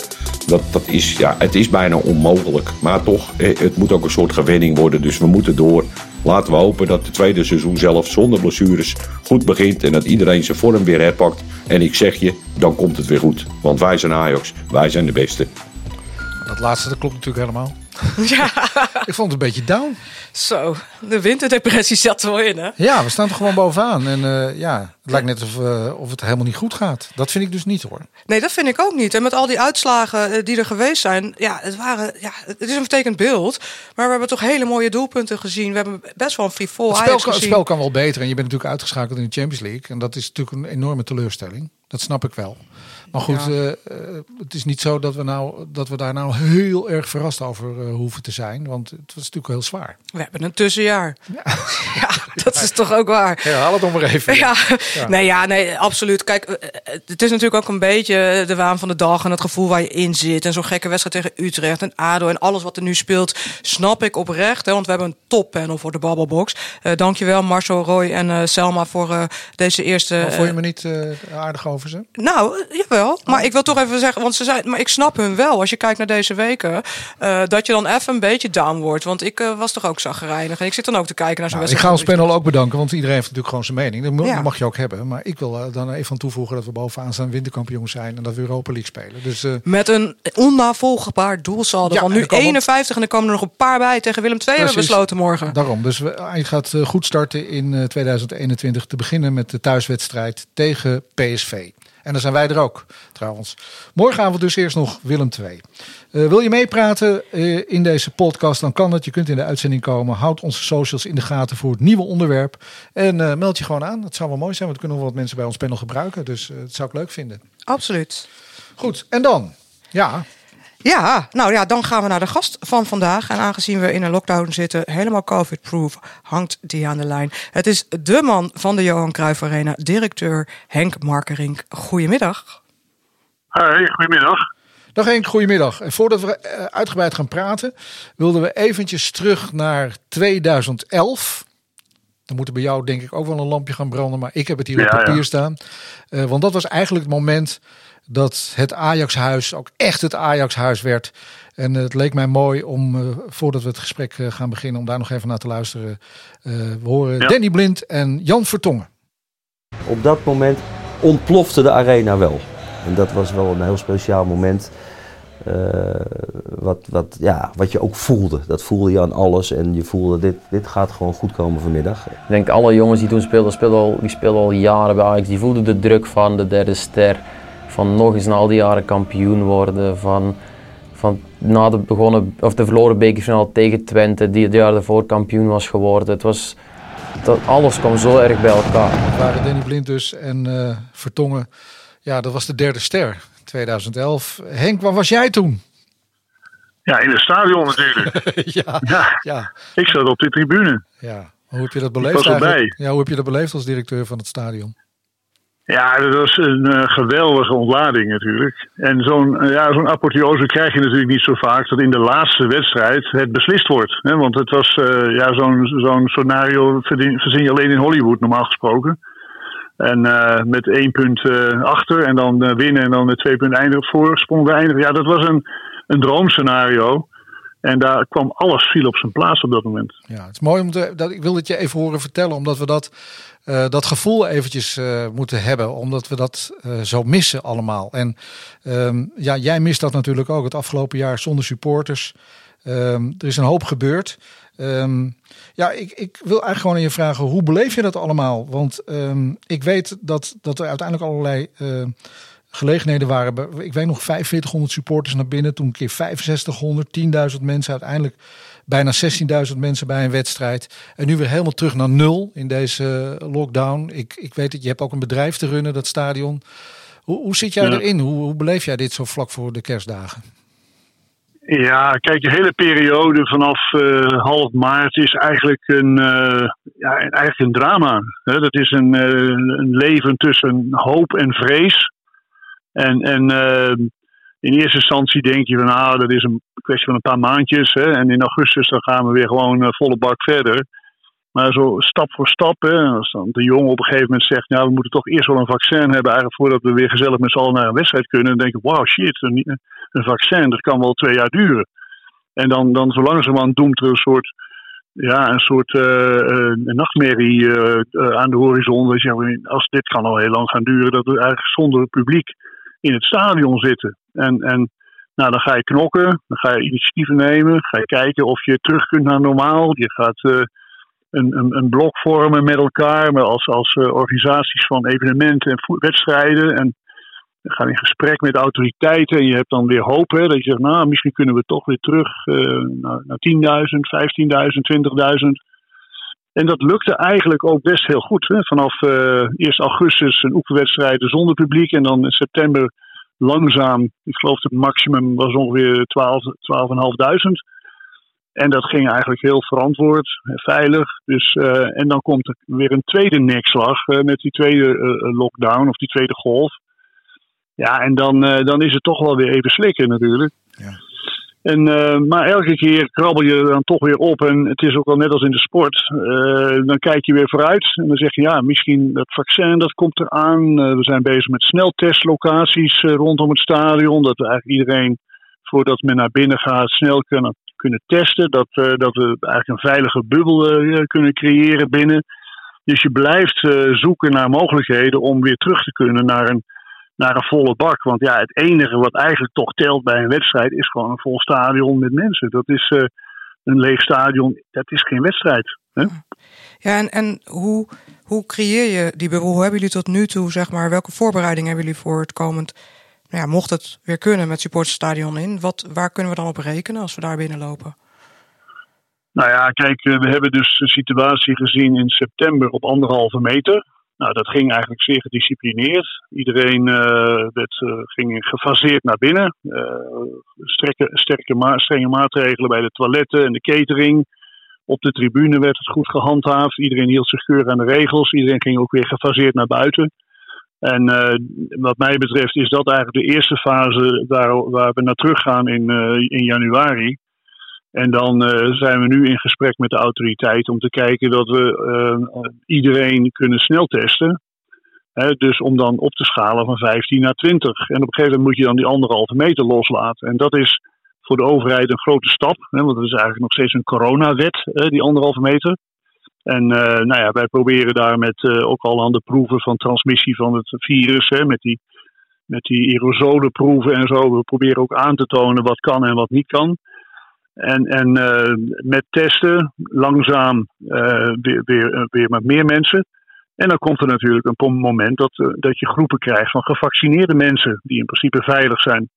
Dat, dat is, ja, het is bijna onmogelijk. Maar toch, eh, het moet ook een soort gewenning worden. Dus we moeten door. Laten we hopen dat het tweede seizoen zelf zonder blessures goed begint. En dat iedereen zijn vorm weer herpakt. En ik zeg je, dan komt het weer goed. Want wij zijn Ajax. Wij zijn de beste. Dat laatste dat klopt natuurlijk helemaal. Ja, Ik vond het een beetje down. zo. De winterdepressie zat er wel in, hè? Ja, we staan er gewoon bovenaan. En eh, ja, het lijkt net of, eh, of het helemaal niet goed gaat. Dat vind ik dus niet hoor. Nee, dat vind ik ook niet. En met al die uitslagen eh, die er geweest zijn, ja, het waren, ja, het is een vertekend beeld. Maar we hebben toch hele mooie doelpunten gezien. We hebben best wel een frivol Het spel, kan, het spel kan wel beter. En je bent natuurlijk uitgeschakeld in de Champions League. En dat is natuurlijk een enorme teleurstelling. Dat snap ik wel. Maar goed, Ja. eh, eh, het is niet zo dat we, nou, dat we daar nou heel erg verrast over eh, hoeven te zijn. Want het was natuurlijk heel zwaar. We hebben een tussenjaar. Ja, dat is toch ook waar. Herhaal het nog maar even. Ja. Nee, ja, nee, absoluut. Kijk, het is natuurlijk ook een beetje de waan van de dag en het gevoel waar je in zit. En zo'n gekke wedstrijd tegen Utrecht en ADO en alles wat er nu speelt, snap ik oprecht. Hè, want we hebben een toppanel voor de Babbelbox. Eh dankjewel Marcel, Roy en Selma voor deze eerste... Maar vond je me niet aardig over ze? nou, eh, jawel. Maar ik wil toch even zeggen, want ze zei, maar ik snap hun wel. Als je kijkt naar deze weken, eh, dat je dan even een beetje down wordt. Want ik eh, was toch ook zagrijnig. En ik zit dan ook te kijken naar zo'n Nou, ik ga ons panel ook bedanken, want iedereen heeft natuurlijk gewoon zijn mening. Dat Ja. mag je ook hebben. Maar ik wil er dan even aan toevoegen dat we bovenaan staan winterkampioen zijn en dat we Europa League spelen. Dus eh, Met een onnavolgbaar doelsaldo Ja, van nu er komen- 51 en er komen er nog een paar bij tegen Willem II hebben we besloten morgen. Daarom. Dus hij gaat eh, goed starten in eh, 2021. Te beginnen met de thuiswedstrijd tegen PSV. En dan zijn wij er ook, trouwens. Morgenavond dus eerst nog Willem II. Eh, wil je meepraten eh, in deze podcast, dan kan het. Je kunt in de uitzending komen. Houd onze socials in de gaten voor het nieuwe onderwerp. En eh, meld je gewoon aan. Dat zou wel mooi zijn, want we kunnen nog wat mensen bij ons panel gebruiken. Dus dat zou ik leuk vinden. Absoluut. Goed, en dan? Ja, Ja, nou ja, dan gaan we naar de gast van vandaag. En aangezien we in een lockdown zitten, helemaal covid-proof, hangt die aan de lijn. Het is de man van de Johan Cruijff Arena, directeur Henk Markerink. Goedemiddag. Hey, goedemiddag. Dag Henk, goedemiddag. En voordat we eh, uitgebreid gaan praten, wilden we eventjes terug naar 2011. Dan moet er bij jou denk ik ook wel een lampje gaan branden, maar ik heb het hier op papier ja. staan. Eh, want dat was eigenlijk het moment dat het Ajax-huis ook echt het Ajax-huis werd. En het leek mij mooi om, eh, voordat we het gesprek eh, gaan beginnen, om daar nog even naar te luisteren. Eh, we horen Ja. Danny Blind en Jan Vertongen. Op dat moment ontplofte de arena wel. En dat was wel een heel speciaal moment. eh, wat, wat, ja, wat je ook voelde. Dat voelde je aan alles. En je voelde, dit, dit gaat gewoon goed komen vanmiddag. Ik denk alle jongens die toen speelden, speelden al, die speelden al jaren bij Ajax. Die voelden de druk van de derde ster. Van nog eens na al die jaren kampioen worden. Van, van na de, begonnen, of de verloren bekerfinale tegen Twente, die het jaar daarvoor kampioen was geworden. Het was, dat, alles kwam zo erg bij elkaar. Dat waren Danny Blind dus en eh, Vertongen. Ja, dat was de derde ster, 2011. Henk, waar was jij toen? Ja, in het stadion natuurlijk. ja, ja. Ik zat op de tribune. Ja. Hoe heb je dat Ik beleefd was erbij. eigenlijk? Ja, hoe heb je dat beleefd als directeur van het stadion? Ja, dat was een eh, geweldige ontlading natuurlijk. En zo'n eh, ja, zo'n apotheose krijg je natuurlijk niet zo vaak dat in de laatste wedstrijd het beslist wordt. Hè? Want het was eh, ja, zo'n zo'n scenario verzin je alleen in Hollywood normaal gesproken. En met één punt achter en dan winnen en dan met twee punten eindigen voorsprong eindigen. Ja, dat was een, een droomscenario. En daar kwam alles viel op zijn plaats op dat moment. Ja, het is mooi om te, dat ik wil het je even horen vertellen, omdat we dat, eh, dat gevoel eventjes eh, moeten hebben, omdat we dat eh, zo missen allemaal. En ehm, ja, jij mist dat natuurlijk ook het afgelopen jaar zonder supporters. Ehm, er is een hoop gebeurd. Ehm, ja, ik, ik wil eigenlijk gewoon aan je vragen, hoe beleef je dat allemaal? Want ik weet dat, dat er uiteindelijk allerlei gelegenheden waren. Ik weet nog 4500 supporters naar binnen, toen een keer 6500, 10.000 mensen, uiteindelijk bijna 16.000 mensen bij een wedstrijd. En nu weer helemaal terug naar nul in deze lockdown. Ik, ik weet dat je hebt ook een bedrijf te runnen, dat stadion. Hoe, hoe zit jij Ja. erin? Hoe, hoe beleef jij dit zo vlak voor de kerstdagen? Ja, kijk, de hele periode vanaf eh, half maart is eigenlijk een, eh, ja, eigenlijk een drama. Hè? Dat is een, eh, een leven tussen hoop en vrees. En, en in eerste instantie denk je van, nou, dat is een kwestie van een paar maandjes. Hè? En in augustus dan gaan we weer gewoon eh, volle bak verder. Maar zo stap voor stap, hè, als dan de jongen op een gegeven moment zegt, nou, we moeten toch eerst wel een vaccin hebben, eigenlijk voordat we weer gezellig met z'n allen naar een wedstrijd kunnen. Dan denk ik, wow, shit, een, vaccin, dat kan wel twee jaar duren. En dan, dan zo langzamerhand doemt er een soort, ja, een soort eh, eh, een nachtmerrie aan de horizon. Dat je, als dit kan al heel lang gaan duren, dat we eigenlijk zonder publiek in het stadion zitten. En, en nou, dan ga je knokken, dan ga je initiatieven nemen, ga je kijken of je terug kunt naar normaal. Je gaat eh, een, een, een blok vormen met elkaar, maar als, als eh, organisaties van evenementen en wedstrijden. En je gaat in gesprek met autoriteiten en je hebt dan weer hoop. Dat je zegt, nou, misschien kunnen we toch weer terug eh, naar, naar 10.000, 15.000, 20.000. En dat lukte eigenlijk ook best heel goed. Hè. Vanaf eh, eerst augustus een oefenwedstrijden zonder publiek. En dan in september langzaam, ik geloof het maximum was ongeveer 12 12.500. En dat ging eigenlijk heel verantwoord en veilig. Dus, eh, en dan komt er weer een tweede nekslag eh, met die tweede eh, lockdown of die tweede golf. Ja, en dan, dan is het toch wel weer even slikken natuurlijk. En, eh, maar elke keer krabbel je dan toch weer op. En het is ook wel net als in de sport. eh, dan kijk je weer vooruit. En dan zeg je, ja, misschien dat vaccin, dat komt eraan. Eh, we zijn bezig met sneltestlocaties rondom het stadion. Dat we eigenlijk iedereen, voordat men naar binnen gaat, snel kunnen, kunnen testen. Dat, dat we eigenlijk een veilige bubbel kunnen creëren binnen. Dus je blijft zoeken naar mogelijkheden om weer terug te kunnen naar een, naar een volle bak. Want ja, het enige wat eigenlijk toch telt bij een wedstrijd is gewoon een vol stadion met mensen. Dat is eh, een leeg stadion, dat is geen wedstrijd. Hè? Ja, en, en hoe, hoe creëer je die bubbel? Hoe hebben jullie tot nu toe, zeg maar, welke voorbereiding hebben jullie voor het komend, nou ja, mocht het weer kunnen met supporterstadion in, wat, waar kunnen we dan op rekenen als we daar binnenlopen? Nou ja, kijk, eh, we hebben dus een situatie gezien in september op anderhalve meter. Nou, dat ging eigenlijk zeer gedisciplineerd. Iedereen eh, werd, eh, ging gefaseerd naar binnen. Eh, sterke, sterke strenge maatregelen bij de toiletten en de catering. Op de tribune werd het goed gehandhaafd. Iedereen hield zich keurig aan de regels. Iedereen ging ook weer gefaseerd naar buiten. En wat mij betreft is dat eigenlijk de eerste fase waar, waar we naar terug gaan in, in januari. En dan eh, zijn we nu in gesprek met de autoriteit om te kijken dat we eh, iedereen kunnen sneltesten. Hè, dus om dan op te schalen van 15 naar 20. En op een gegeven moment moet je dan die anderhalve meter loslaten. En dat is voor de overheid een grote stap. Hè, want het is eigenlijk nog steeds een coronawet, hè, die anderhalve meter. En eh, nou ja, wij proberen daar met ook al aan de proeven van transmissie van het virus, hè, met die, met die aerosolenproeven en zo. We proberen ook aan te tonen wat kan en wat niet kan. En, en eh, met testen langzaam eh, weer, met meer mensen. En dan komt er natuurlijk een moment dat, eh, dat je groepen krijgt van gevaccineerde mensen, die in principe veilig zijn.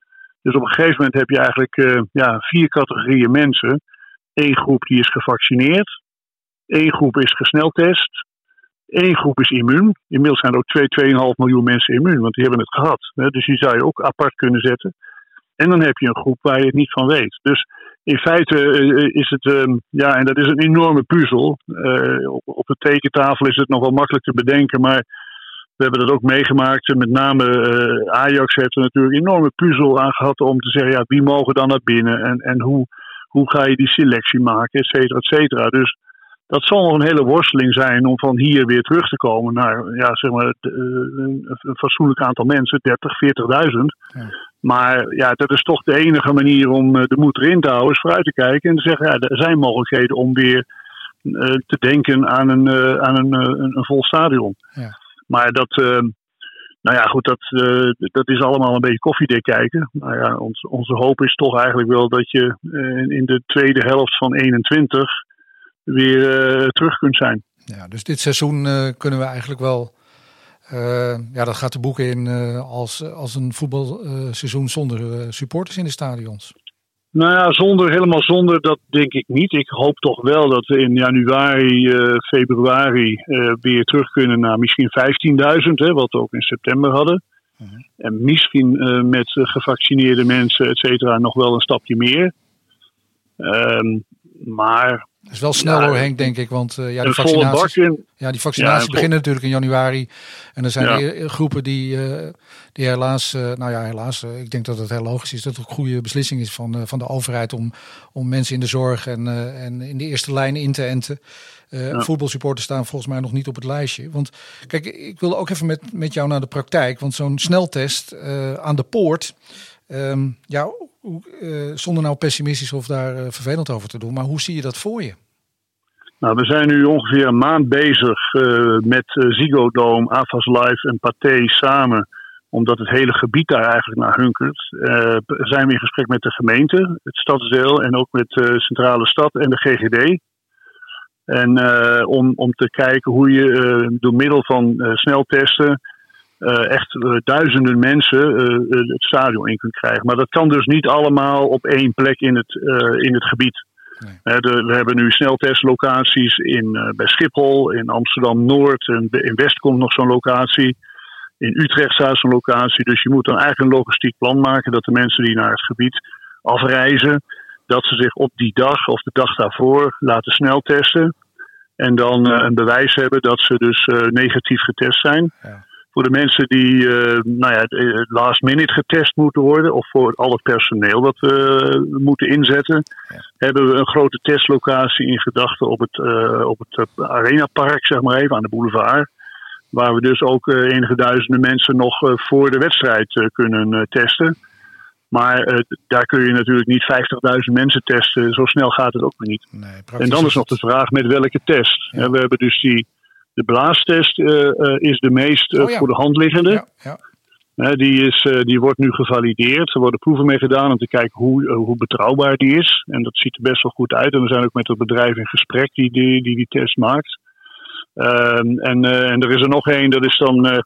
Dus op een gegeven moment heb je eigenlijk ja, vier categorieën mensen. Eén groep die is gevaccineerd, één groep is gesneltest, één groep is immuun. Inmiddels zijn er ook 2, 2,5 miljoen mensen immuun, want die hebben het gehad. Hè? Dus die zou je ook apart kunnen zetten. En dan heb je een groep waar je het niet van weet. Dus in feite eh, is het, ehm, ja, en dat is een enorme puzzel. Eh, op, de tekentafel is het nog wel makkelijk te bedenken, maar we hebben dat ook meegemaakt. Met name eh, Ajax heeft er natuurlijk een enorme puzzel aan gehad om te zeggen, ja, wie mogen dan naar binnen en, en hoe, hoe ga je die selectie maken, et cetera, et cetera. Dus dat zal nog een hele worsteling zijn om van hier weer terug te komen naar ja, zeg maar, een een fatsoenlijk aantal mensen, 30, 40.000. Maar ja, dat is toch de enige manier om eh, de moed erin te houden, is vooruit te kijken en te zeggen, ja, er zijn mogelijkheden om weer eh, te denken aan een, eh, aan een, een, vol stadion. Ja. Maar dat, nou ja, goed, dat, dat is allemaal een beetje koffiedik kijken. Nou ja, ons, onze hoop is toch eigenlijk wel dat je in de tweede helft van 21 weer terug kunt zijn. Ja, dus dit seizoen kunnen we eigenlijk wel. Eh, ja, dat gaat de boeken in eh, als, als een voetbalseizoen zonder eh, supporters in de stadions. Nou ja, zonder, helemaal zonder, dat denk ik niet. Ik hoop toch wel dat we in januari, februari weer terug kunnen naar misschien 15.000, hè, wat we ook in september hadden. En misschien met gevaccineerde mensen, et cetera, nog wel een stapje meer. Ehm, maar. Dat is wel snel hoor, Henk, denk ik. Want eh, ja, die vaccinaties, ja, die vaccinaties Ja, een beginnen natuurlijk in januari. En er zijn Ja. weer groepen die, eh, die helaas, eh, nou ja, helaas, eh, ik denk dat het heel logisch is dat het een goede beslissing is van, eh, van de overheid om, om mensen in de zorg en, eh, en in de eerste lijn in te enten. Eh Ja. Voetbalsupporters staan volgens mij nog niet op het lijstje. Want kijk, ik wil ook even met, met jou naar de praktijk. Want zo'n sneltest eh, aan de poort. ehm, ja, eh, zonder nou pessimistisch of daar eh, vervelend over te doen. Maar hoe zie je dat voor je? Nou, we zijn nu ongeveer een maand bezig eh, met eh, Ziggo Avas Live en Pathé samen. Omdat het hele gebied daar eigenlijk naar hunkert. Eh, zijn we in gesprek met de gemeente, het stadsdeel en ook met de centrale stad en de GGD. En om, om te kijken hoe je door middel van sneltesten eh, echt eh, duizenden mensen eh, het stadion in kunt krijgen. Maar dat kan dus niet allemaal op één plek in het, in het gebied. De- we hebben nu sneltestlocaties in, bij Schiphol, in Amsterdam-Noord en be- in West komt nog zo'n locatie. In Utrecht staat zo'n locatie. Dus je moet dan eigenlijk een logistiek plan maken dat de mensen die naar het gebied afreizen, dat ze zich op die dag of de dag daarvoor laten sneltesten. En dan een bewijs hebben dat ze dus negatief getest zijn. Voor de mensen die eh, nou ja, eh, last minute getest moeten worden, of voor al het personeel dat we moeten inzetten, hebben we een grote testlocatie in gedachten op het, eh op het Arenapark, zeg maar even, aan de boulevard. Waar we dus ook enige duizenden mensen nog voor de wedstrijd kunnen testen. Maar daar kun je natuurlijk niet 50.000 mensen testen. Zo snel gaat het ook weer niet. en dan is nog de vraag met welke test. We hebben dus die, de blaastest eh, eh, is de meest eh, Oh ja. voor de hand liggende. Ja, die, is, die wordt nu gevalideerd. Er worden proeven mee gedaan om te kijken hoe, hoe betrouwbaar die is. En dat ziet er best wel goed uit. En we zijn ook met het bedrijf in gesprek die die, die, die test maakt. Ehm, en, en er is er nog één, dat is dan een,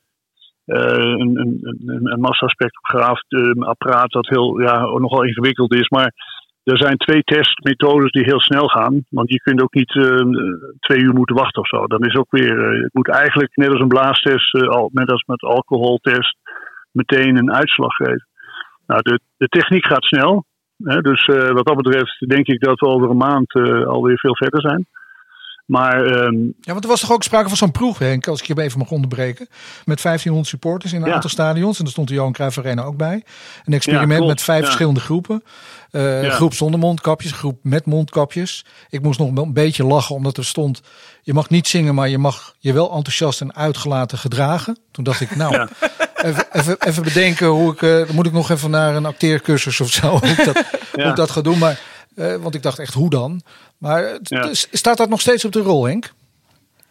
een, een, een massaspectrograaf apparaat dat heel, ja, nogal ingewikkeld is. Maar er zijn twee testmethodes die heel snel gaan. Want je kunt ook niet eh, twee uur moeten wachten of zo. Dan is ook weer, eh, het moet eigenlijk net als een blaastest, eh, al, net als met alcoholtest, meteen een uitslag geven. Nou, de, de techniek gaat snel. Hè, dus wat dat betreft denk ik dat we over een maand alweer veel verder zijn. Maar ehm, Ja, want er was toch ook sprake van zo'n proef, Henk, als ik je even mag onderbreken. Met 1500 supporters in een Ja. aantal stadions. En daar stond de Johan Cruijff Arena ook bij. Een experiment Ja, klopt. met vijf Ja. verschillende groepen. Ja. Groep zonder mondkapjes, groep met mondkapjes. Ik moest nog een beetje lachen, omdat er stond... je mag niet zingen, maar je mag je wel enthousiast en uitgelaten gedragen. Toen dacht ik, nou, even, even, even bedenken hoe ik... dan moet ik nog even naar een acteercursus of zo, hoe ik dat, hoe ik dat ga doen. Maar, eh, want ik dacht echt, hoe dan? Maar eh, Ja. staat dat nog steeds op de rol, Henk?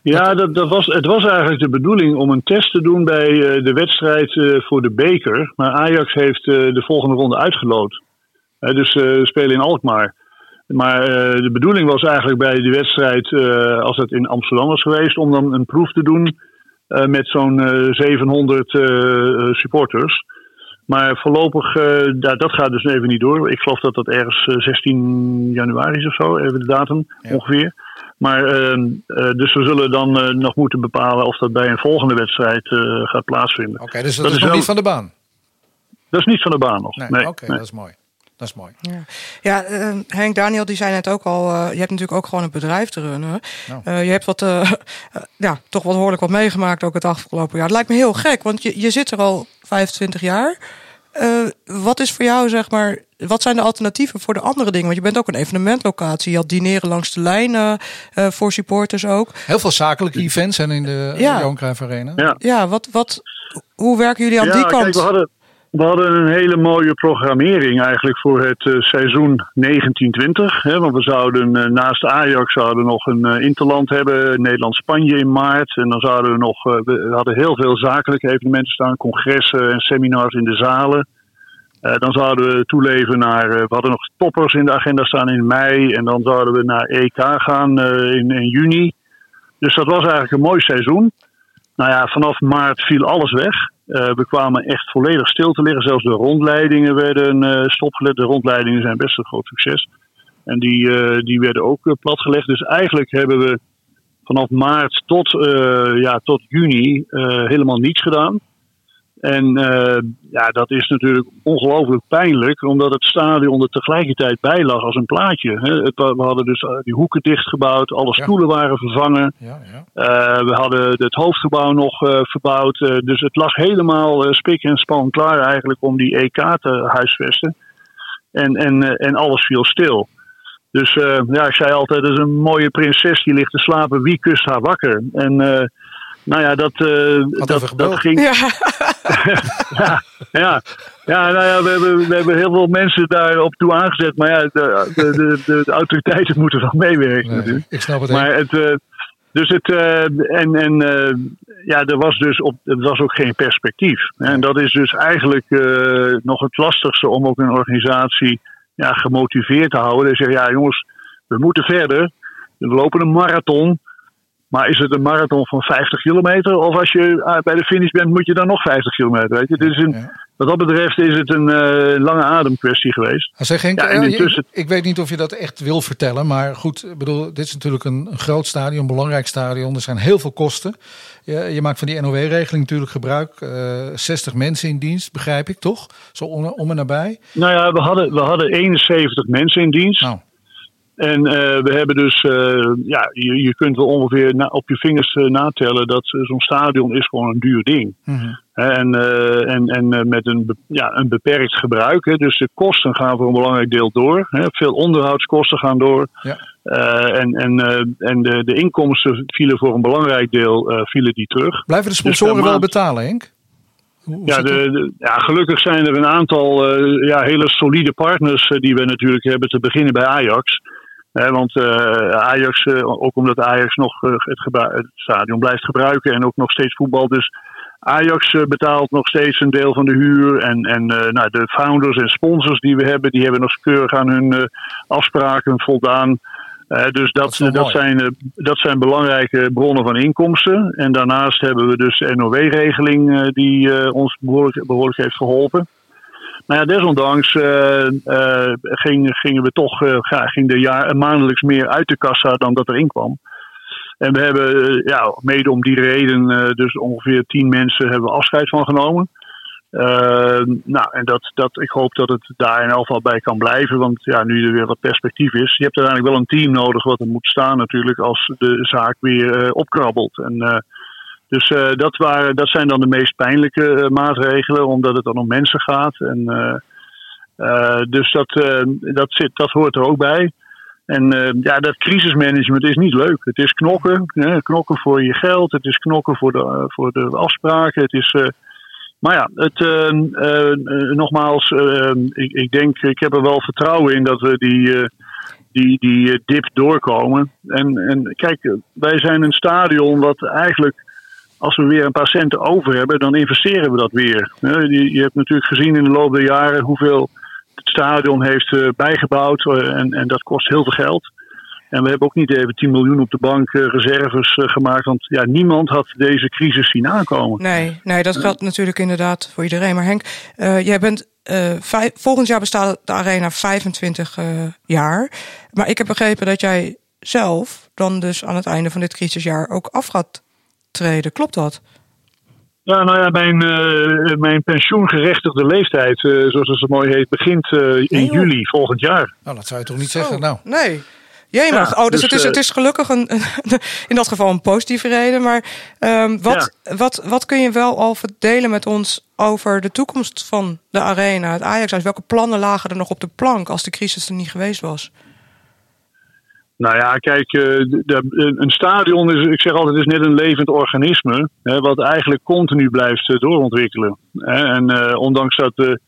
Ja, dat, dat was, het was eigenlijk de bedoeling om een test te doen bij eh, de wedstrijd eh, voor de beker. Maar Ajax heeft de volgende ronde uitgeloot. Eh, dus we spelen in Alkmaar. Maar de bedoeling was eigenlijk bij die wedstrijd, als het in Amsterdam was geweest, om dan een proef te doen met zo'n eh, 700 eh, eh, supporters. Maar voorlopig, eh, da- dat gaat dus even niet door. Ik geloof dat dat ergens eh, 16 januari is of zo, even de datum ongeveer. Maar ehm, eh, dus we zullen dan eh, nog moeten bepalen of dat bij een volgende wedstrijd eh, gaat plaatsvinden. Oké, dus dat, is nog niet van de baan. Dat is niet van de baan nog. Nee, Nee, oké, nee. dat is mooi. Dat is mooi. Ja, ja eh, Henk Daniel die zei net ook al, eh, je hebt natuurlijk ook gewoon een bedrijf te runnen. Nou. Eh, je hebt wat, eh, ja, toch wat behoorlijk wat meegemaakt ook het afgelopen jaar. Het lijkt me heel gek, want je, je zit er al 25 jaar. Eh, wat is voor jou, zeg maar, wat zijn de alternatieven voor de andere dingen? Want je bent ook een evenementlocatie. Je had dineren langs de lijn eh, eh, voor supporters ook. Heel veel zakelijke events zijn in de Ja. Johan Cruijff Arena. Ja. Ja, wat, wat, hoe werken jullie aan ja, die kant? Kijk, we, hadden, we hadden een hele mooie programmering eigenlijk voor het eh, seizoen 1920. Hè, want we zouden eh, naast Ajax zouden nog een eh, interland hebben, Nederland-Spanje in maart. En dan zouden we nog, we hadden heel veel zakelijke evenementen staan, congressen en seminars in de zalen. Dan zouden we toeleven naar, we hadden nog toppers in de agenda staan in mei. En dan zouden we naar EK gaan in, in juni. Dus dat was eigenlijk een mooi seizoen. Nou ja, vanaf maart viel alles weg. Eh, we kwamen echt volledig stil te liggen. Zelfs de rondleidingen werden eh, stopgelegd. De rondleidingen zijn best een groot succes. En die, eh, die werden ook platgelegd. Dus eigenlijk hebben we vanaf maart tot, ja, tot juni helemaal niets gedaan. En eh, ja, dat is natuurlijk ongelooflijk pijnlijk, omdat het stadion er tegelijkertijd bij lag als een plaatje. Hè. Het, we hadden dus eh, die hoeken dichtgebouwd, alle stoelen waren vervangen. Ja, ja. Eh, we hadden het hoofdgebouw nog verbouwd. dus het lag helemaal spik en span klaar eigenlijk om die EK te huisvesten. En, en, en alles viel stil. Dus ja, ik zei altijd, dat is een mooie prinses die ligt te slapen. Wie kust haar wakker? En nou ja, dat, eh, dat, dat ging... Ja. ja, ja. Ja, nou ja, we hebben, we hebben heel veel mensen daarop toe aangezet. Maar ja, de, de, de, de, de autoriteiten moeten wel meewerken natuurlijk. Ik snap het. Maar het, eh, dus het, eh, en, en eh, ja, er was dus op, er was ook geen perspectief. En dat is dus eigenlijk eh, nog het lastigste om ook een organisatie ja, gemotiveerd te houden. Dus ja, jongens, we moeten verder. We lopen een marathon. Maar is het een marathon van 50 kilometer? Of als je ah, bij de finish bent, moet je dan nog 50 kilometer? Weet je? Dit is een, Wat dat betreft is het een eh, lange adem kwestie geweest. Hij zegt Henk, Ja, en eh, intussen- ik, ik weet niet of je dat echt wil vertellen, maar goed, ik bedoel, dit is natuurlijk een, een groot stadion, een belangrijk stadion. Er zijn heel veel kosten. Je, je maakt van die NOW-regeling natuurlijk gebruik. eh 60 mensen in dienst, begrijp ik toch? Zo om, om en nabij. Nou ja, we hadden, we hadden 71 mensen in dienst. Nou. En eh, we hebben dus, eh, ja, je, je kunt wel ongeveer na- op je vingers eh, natellen dat zo'n stadion is gewoon een duur ding. Hè, En, en, en met een, ja, een beperkt gebruik. Hè. Dus de kosten gaan voor een belangrijk deel door. Hè. Veel onderhoudskosten gaan door. Ja. En en, en de, de inkomsten vielen voor een belangrijk deel vielen die terug. Blijven de Dus sponsoren wel betalen, Henk? Hoe- hoe ja, de, de- ja, gelukkig zijn er een aantal ja, hele solide partners die we natuurlijk hebben te beginnen bij Ajax. Want eh, Ajax, eh, ook omdat Ajax nog eh, het, het stadion blijft gebruiken en ook nog steeds voetbal. Dus Ajax betaalt nog steeds een deel van de huur. En, en nou, de founders en sponsors die we hebben, die hebben nog keurig aan hun afspraken voldaan. Dus dat, dat, mooi. zijn, dat zijn belangrijke bronnen van inkomsten. En daarnaast hebben we dus de NOW-regeling die ons behoorlijk, behoorlijk heeft geholpen. Maar ja, desondanks eh, eh, ging, gingen we toch ga- ging de jaar, maandelijks meer uit de kassa dan dat erin kwam. En we hebben, ja, mede om die reden, dus ongeveer tien mensen hebben we afscheid van genomen. Eh, nou, en dat, dat, ik hoop dat het daar in elk geval bij kan blijven. Want ja, nu er weer wat perspectief is. Je hebt uiteindelijk wel een team nodig wat er moet staan natuurlijk als de zaak weer opkrabbelt. En, dus eh, dat, waren, dat zijn dan de meest pijnlijke eh, maatregelen, omdat het dan om mensen gaat. En, eh, dus dat, dat, zit, dat hoort er ook bij. En ja, dat crisismanagement is niet leuk. Het is knokken. Hè, knokken voor je geld. Het is knokken voor de, voor de afspraken. Het is, maar ja, het, nogmaals, ik, ik denk, ik heb er wel vertrouwen in dat we die, die, die dip doorkomen. En, en kijk, wij zijn een stadion wat eigenlijk, als we weer een paar centen over hebben, dan investeren we dat weer. Je, hebt natuurlijk gezien in de loop der jaren hoeveel het stadion heeft eh, bijgebouwd. eh, en, en dat kost heel veel geld. En we hebben ook niet even 10 miljoen op de bank eh, reserves gemaakt. Want ja, niemand had deze crisis zien aankomen. Nee, nee, dat geldt natuurlijk inderdaad voor iedereen. Maar Henk, jij bent vijf- volgend jaar bestaat de Arena 25 eh, jaar. Maar ik heb begrepen dat jij zelf dan dus aan het einde van dit crisisjaar ook af gaat treden. Klopt dat? Ja, nou ja, mijn, uh, mijn pensioengerechtigde leeftijd, uh, zoals het zo mooi heet, begint uh, in juli volgend jaar. Nou, dat zou je toch niet zeggen? Oh, nou. Nee. Jemig. Ja, oh, dus, dus, het, is, het is gelukkig een, in dat geval een positieve reden. Maar um, wat, ja. wat, wat kun je wel al verdelen met ons over de toekomst van de arena, het Ajax? Welke plannen lagen er nog op de plank als de crisis er niet geweest was? Nou ja, kijk, de, een stadion is, ik zeg altijd, is net een levend organisme. Wat eigenlijk continu blijft doorontwikkelen. Hè, en uh, ondanks dat de,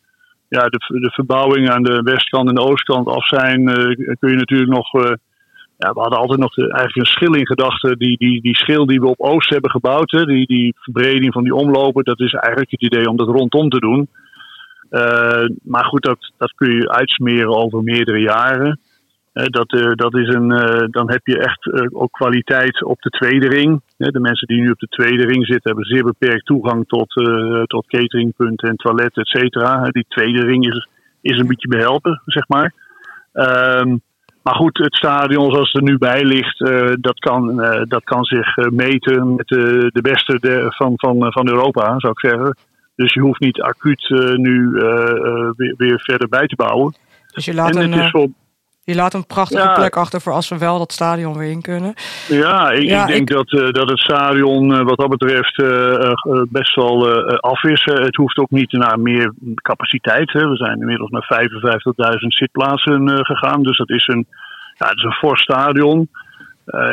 ja, de, de verbouwingen aan de westkant en de oostkant af zijn, kun je natuurlijk nog. Ja, we hadden altijd nog eigenlijk een schil in gedachten. Die, die, die schil die we op Oost hebben gebouwd, die, die verbreding van die omlopen, dat is eigenlijk het idee om dat rondom te doen. maar goed, dat, dat kun je uitsmeren over meerdere jaren dat, uh, dat is een, uh, dan heb je echt uh, ook kwaliteit op de tweede ring. de mensen die nu op de tweede ring zitten hebben zeer beperkt toegang tot, tot cateringpunten en toiletten, et cetera. Die tweede ring is, is een beetje behelpen, zeg maar. Um, maar goed, het stadion zoals het er nu bij ligt, dat, kan, dat kan zich meten met de beste de, van, van, van Europa, zou ik zeggen. Dus je hoeft niet acuut nu weer, weer, verder bij te bouwen. Dus je laat en een, voor, je laat een prachtige ja. plek achter voor als we wel dat stadion weer in kunnen. Ja, ik, ja, ik denk ik... Dat, uh, dat het stadion uh, wat dat betreft uh, best wel af is. het hoeft ook niet naar meer capaciteit. Hè. We zijn inmiddels naar 55.000 zitplaatsen gegaan. Dus dat is een, ja, dat is een fors stadion.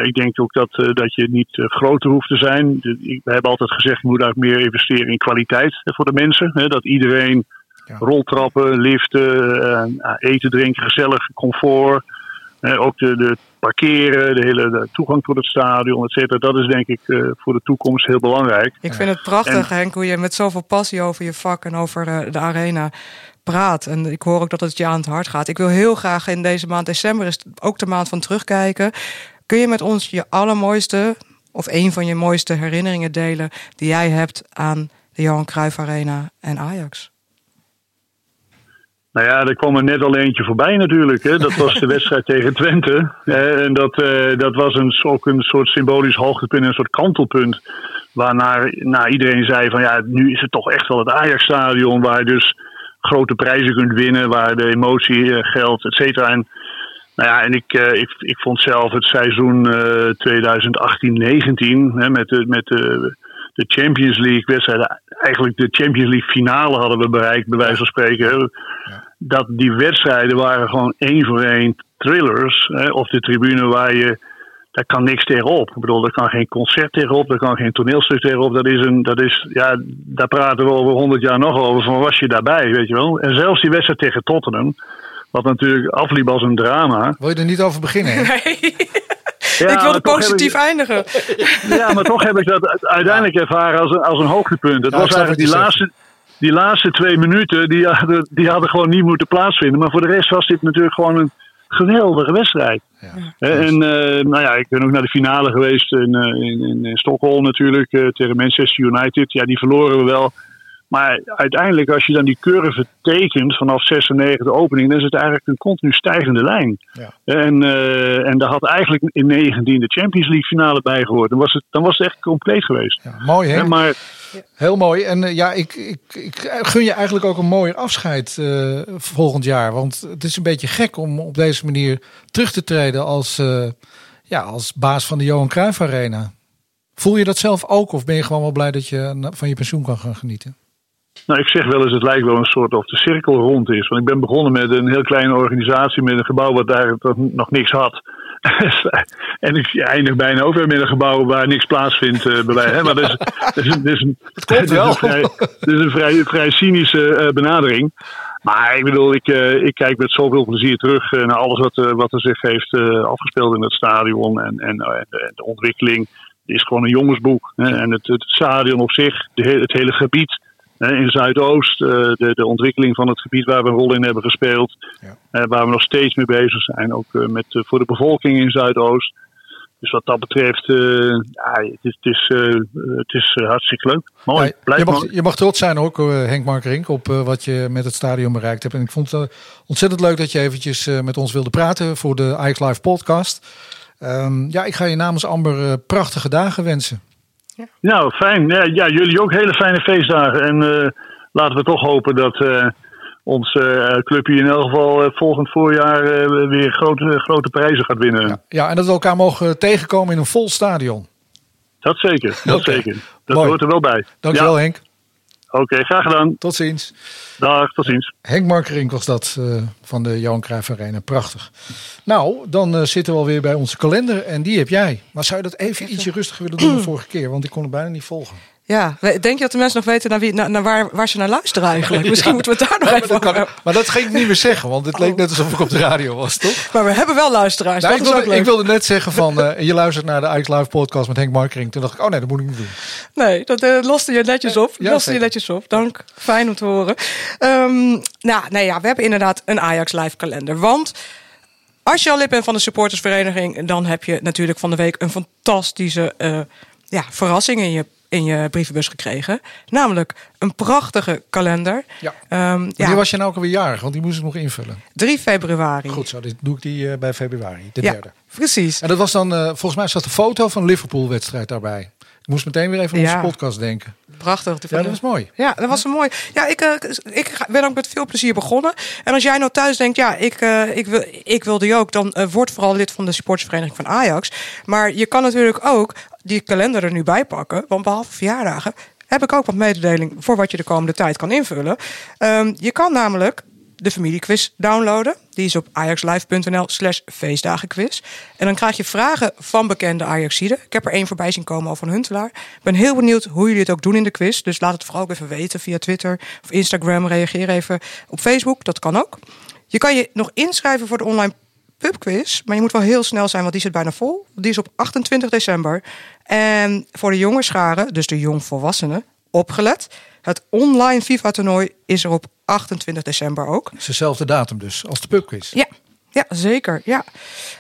ik denk ook dat, dat je niet groter hoeft te zijn. we hebben altijd gezegd, je moet eigenlijk meer investeren in kwaliteit voor de mensen. Hè, dat iedereen ja. Roltrappen, liften, eten, drinken, gezellig, comfort. ook de, de parkeren, de hele de toegang tot het stadion, et cetera. Dat is denk ik uh, voor de toekomst heel belangrijk. Ik vind het prachtig, en, Henk, hoe je met zoveel passie over je vak en over uh, de arena praat. En ik hoor ook dat het je aan het hart gaat. Ik wil heel graag in deze maand december, is ook de maand van terugkijken. Kun je met ons je allermooiste, of een van je mooiste herinneringen delen... die jij hebt aan de Johan Cruijff Arena en Ajax? Nou ja, er kwam er net al eentje voorbij natuurlijk. Hè. Dat was de wedstrijd tegen Twente. En dat, uh, dat was een, ook een soort symbolisch hoogtepunt, een soort kantelpunt. Waarna nou, iedereen zei van ja, nu is het toch echt wel het Ajax-stadion waar je dus grote prijzen kunt winnen, waar de emotie uh, geldt, et cetera. En, nou ja, en ik, uh, ik, ik vond zelf het seizoen 2018-19 met, de, met de de Champions League wedstrijden, eigenlijk de Champions League finale hadden we bereikt, bij wijze van spreken. Dat die wedstrijden waren gewoon één voor één thrillers. Hè, of de tribune waar je, daar kan niks tegenop. Ik bedoel, daar kan geen concert tegenop, daar kan geen toneelstuk tegenop. Dat is een, dat is, ja, daar praten we over honderd jaar nog over. Van was je daarbij, weet je wel? En zelfs die wedstrijd tegen Tottenham, wat natuurlijk afliep als een drama. Wil je er niet over beginnen? Nee. Ja, ik wilde positief ik, eindigen. Ja, maar toch heb ik dat uiteindelijk ervaren als een, als een hoogtepunt. Het was eigenlijk die laatste, die laatste twee minuten, die hadden, die hadden gewoon niet moeten plaatsvinden. Maar voor de rest was dit natuurlijk gewoon een geweldige wedstrijd. Ja, en uh, nou ja, ik ben ook naar de finale geweest in, uh, in, in, Stockholm natuurlijk, uh, tegen Manchester United. Ja, die verloren we wel. Maar uiteindelijk, als je dan die curve tekent vanaf 96 de opening, dan is het eigenlijk een continu stijgende lijn. Ja. En, uh, en daar had eigenlijk in 19 de Champions League finale bij gehoord. Dan was het, dan was het echt compleet geweest. Ja, mooi hè? maar, Heel mooi. En uh, ja, ik, ik, ik, gun je eigenlijk ook een mooi afscheid uh, volgend jaar. Want het is een beetje gek om op deze manier terug te treden als, ja, als baas van de Johan Cruijff Arena. Voel je dat zelf ook of ben je gewoon wel blij dat je van je pensioen kan gaan genieten? Nou, ik zeg wel eens, het lijkt wel een soort of de cirkel rond is. Want ik ben begonnen met een heel kleine organisatie met een gebouw wat daar nog niks had. en ik eindig bijna ook weer met een gebouw waar niks plaatsvindt uh, bij. Maar dat is, dat is, dat is, een, dat is een, vrij, dat is een vrij, vrij cynische uh, benadering. Maar ik bedoel, ik, uh, ik kijk met zoveel plezier terug naar alles wat, wat er zich heeft afgespeeld in het stadion en, en, en de ontwikkeling. Het is gewoon een jongensboek. Hè? En het, het stadion op zich, de, het hele gebied in Zuidoost, eh, de, de ontwikkeling van het gebied waar we een rol in hebben gespeeld. Ja. Eh, waar we nog steeds mee bezig zijn, ook eh, met, voor de bevolking in Zuidoost. Dus wat dat betreft, ja, het is, het is, het is hartstikke leuk. Mooi. Ja, je, mag, je mag trots zijn ook, Henk Markerink, op wat je met het stadion bereikt hebt. En ik vond het ontzettend leuk dat je eventjes met ons wilde praten voor de Ike Live podcast. Um, ja, ik ga je namens Amber prachtige dagen wensen. Nou, fijn. Ja, ja, jullie ook hele fijne feestdagen. En eh, laten we toch hopen dat uh, ons uh, clubje in elk geval volgend voorjaar weer grote, grote prijzen gaat winnen. Ja. ja, en dat we elkaar mogen tegenkomen in een vol stadion. Dat zeker, dat okay. zeker. Dat Mooi. hoort er wel bij. Dankjewel ja. Henk. Oké, okay, graag gedaan. Tot ziens. Dag, tot ziens. Henk Markering was dat uh, van de Johan Cruijff Arena. Prachtig. Nou, dan uh, zitten we alweer bij onze kalender en die heb jij. Maar zou je dat even ietsje rustiger willen doen dan de vorige keer? Want ik kon het bijna niet volgen. Ja, denk je dat de mensen nog weten naar, wie, naar, naar waar, waar, ze naar luisteren eigenlijk? Misschien ja. moeten we het daar nog ja, even maar, maar dat ging ik niet meer zeggen, want het leek net alsof ik op de radio was, toch? Maar we hebben wel luisteraars. Nou, ik, wilde, ik, wilde, net zeggen van, uh, je luistert naar de Ike Live podcast met Henk Markering. Toen dacht ik, oh nee, dat moet ik niet doen. Nee, dat uh, loste je netjes op. Ja, loste je netjes op. Dank. Fijn om te horen. Um, nou, nee, ja, we hebben inderdaad een Ajax Live kalender. Want als je al lid bent van de supportersvereniging, dan heb je natuurlijk van de week een fantastische uh, ja, verrassing in je in je brievenbus gekregen. Namelijk een prachtige kalender. Ja. Um, ja. was je nou ook alweer jarig? Want die moest ik nog invullen. 3 februari. Goed zo, dit doe ik die uh, bij februari, de ja, derde. Precies. En dat was dan, uh, volgens mij zat de foto van Liverpool-wedstrijd daarbij. Ik moest meteen weer even aan onze podcast denken. Prachtig. Ja, dat was mooi. Ja, dat was een mooi. Ja, ik, uh, ik ben ook met veel plezier begonnen. En als jij nou thuis denkt, ja, ik, uh, ik, wil, ik wil die ook, dan uh, word vooral lid van de supportersvereniging van Ajax. Maar je kan natuurlijk ook die kalender er nu bij pakken. Want behalve verjaardagen heb ik ook wat mededeling voor wat je de komende tijd kan invullen. Um, je kan namelijk de familiequiz downloaden. Die is op ajaxlive.nl slash feestdagenquiz. En dan krijg je vragen van bekende Ajaxiden. Ik heb er één voorbij zien komen over Huntelaar. Ik ben heel benieuwd hoe jullie het ook doen in de quiz. Dus laat het vooral ook even weten via Twitter of Instagram. Reageer even op Facebook, dat kan ook. Je kan je nog inschrijven voor de online pubquiz. Maar je moet wel heel snel zijn, want die zit bijna vol. Die is op 28 december. En voor de jonge scharen, dus de jongvolwassenen, opgelet. Het online FIFA-toernooi is er op 28 december ook. Het is dezelfde datum dus als de pubquiz. Ja, ja, zeker. Ja.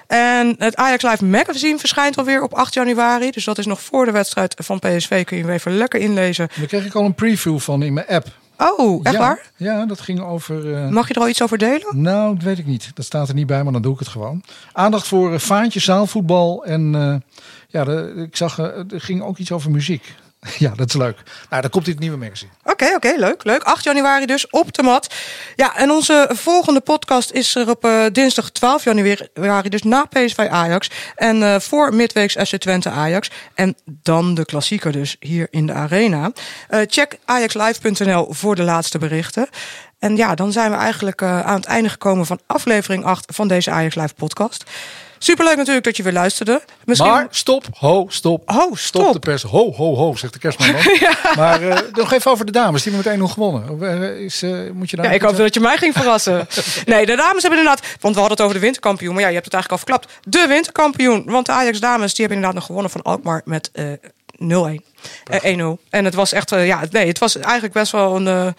En het Ajax Live magazine verschijnt alweer op 8 januari. Dus dat is nog voor de wedstrijd van PSV. Kun je hem even lekker inlezen. Daar kreeg ik al een preview van in mijn app. Oh, echt ja, waar? Ja, dat ging over... Uh... Mag je er al iets over delen? Nou, dat weet ik niet. Dat staat er niet bij, maar dan doe ik het gewoon. Aandacht voor uh, vaantje, zaalvoetbal en... Uh, ja, de, ik zag, er ging ook iets over muziek. Ja, dat is leuk. Nou, dan komt dit nieuwe magazine. Oké, oké, leuk, leuk. 8 januari dus op de mat. Ja, en onze volgende podcast is er op uh, dinsdag 12 januari, dus na PSV Ajax. En uh, voor midweeks FC Twente Ajax. En dan de klassieker dus hier in de arena. Uh, check ajaxlive.nl voor de laatste berichten. En ja, dan zijn we eigenlijk aan het einde gekomen van aflevering 8 van deze Ajax Live podcast. Superleuk natuurlijk dat je weer luisterde. Misschien... Maar stop, ho, stop. Ho, stop. stop de pers. Ho, ho, ho, zegt de kerstman dan. ja. Maar uh, nog even over de dames. Die hebben meteen nog gewonnen. Uh, is, uh, moet je daar ja, ik hoop dat je mij ging verrassen. nee, de dames hebben inderdaad... Want we hadden het over de winterkampioen. Maar ja, je hebt het eigenlijk al verklapt. De winterkampioen. Want de Ajax dames die hebben inderdaad nog gewonnen van Alkmaar met 0-1. 1-0. En het was echt... ja, nee, het was eigenlijk best wel een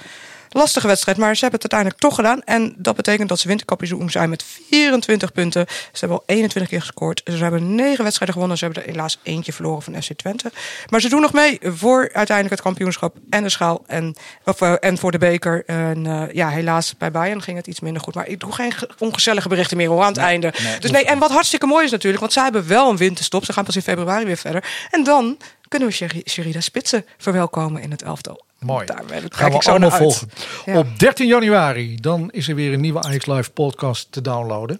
lastige wedstrijd. Maar ze hebben het uiteindelijk toch gedaan. En dat betekent dat ze winterkampioen zijn met 24 punten. Ze hebben al 21 keer gescoord. Ze hebben 9 wedstrijden gewonnen. Ze hebben er helaas eentje verloren van FC Twente. Maar ze doen nog mee voor uiteindelijk het kampioenschap en de schaal. En, of, uh, en voor de beker. En uh, ja, helaas bij Bayern ging het iets minder goed. Maar ik doe geen ongezellige berichten meer hoor, aan het nee, einde. Nee, dus nee, en wat hartstikke mooi is natuurlijk. Want zij hebben wel een winterstop. Ze gaan pas in februari weer verder. En dan kunnen we Sherida Spitsen verwelkomen in het elftal. Mooi. Daar gaan we allemaal volgen. Ja. Op 13 januari dan is er weer een nieuwe Ajax Live podcast te downloaden.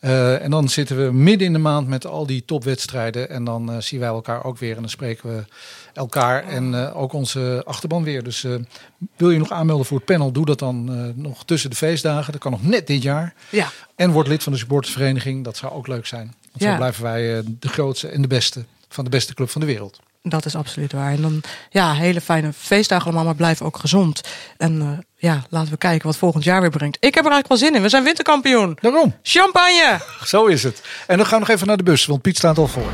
Uh, en dan zitten we midden in de maand met al die topwedstrijden. En dan uh, zien wij elkaar ook weer. En dan spreken we elkaar en uh, ook onze achterban weer. Dus wil je nog aanmelden voor het panel, doe dat dan nog tussen de feestdagen. Dat kan nog net dit jaar. Ja. En word lid van de supportersvereniging. Dat zou ook leuk zijn. Want ja. zo blijven wij de grootste en de beste van de beste club van de wereld. Dat is absoluut waar. En dan, ja, hele fijne feestdagen allemaal, maar blijf ook gezond. En uh, ja, laten we kijken wat volgend jaar weer brengt. Ik heb er eigenlijk wel zin in. We zijn winterkampioen. Daarom. Champagne. Zo is het. En dan gaan we nog even naar de bus, want Piet staat al voor.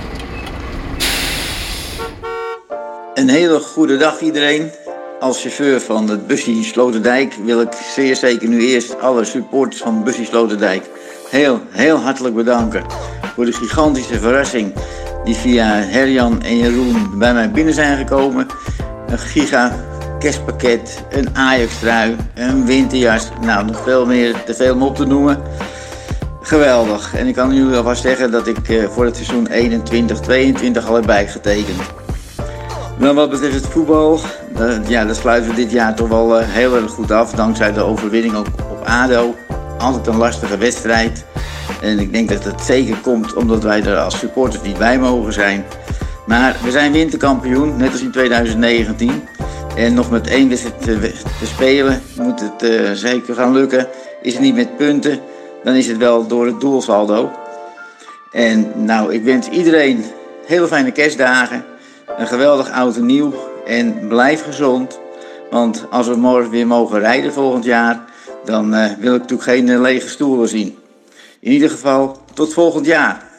Een hele goede dag iedereen. Als chauffeur van het busje Sloterdijk wil ik zeer zeker nu eerst alle supporters van busje Sloterdijk heel, heel hartelijk bedanken voor de gigantische verrassing die via Herjan en Jeroen bij mij binnen zijn gekomen. Een giga kerstpakket, een Ajax-trui, een winterjas. Nou, nog veel meer, te veel om op te noemen. Geweldig. En ik kan jullie alvast zeggen dat ik eh, voor het seizoen 21-22 al heb bijgetekend. Dan wat betreft het voetbal, ja, dat sluiten we dit jaar toch wel uh, heel erg goed af. Dankzij de overwinning op ADO. Altijd een lastige wedstrijd. En ik denk dat het zeker komt omdat wij er als supporters niet bij mogen zijn. Maar we zijn winterkampioen, net als in 2019. En nog met één wedstrijd te, spelen moet het uh, zeker gaan lukken. Is het niet met punten, dan is het wel door het doelsaldo. En nou, ik wens iedereen hele fijne kerstdagen. Een geweldig oud en nieuw. En blijf gezond. Want als we morgen weer mogen rijden volgend jaar, dan uh, wil ik natuurlijk geen uh, lege stoelen zien. In ieder geval, tot volgend jaar.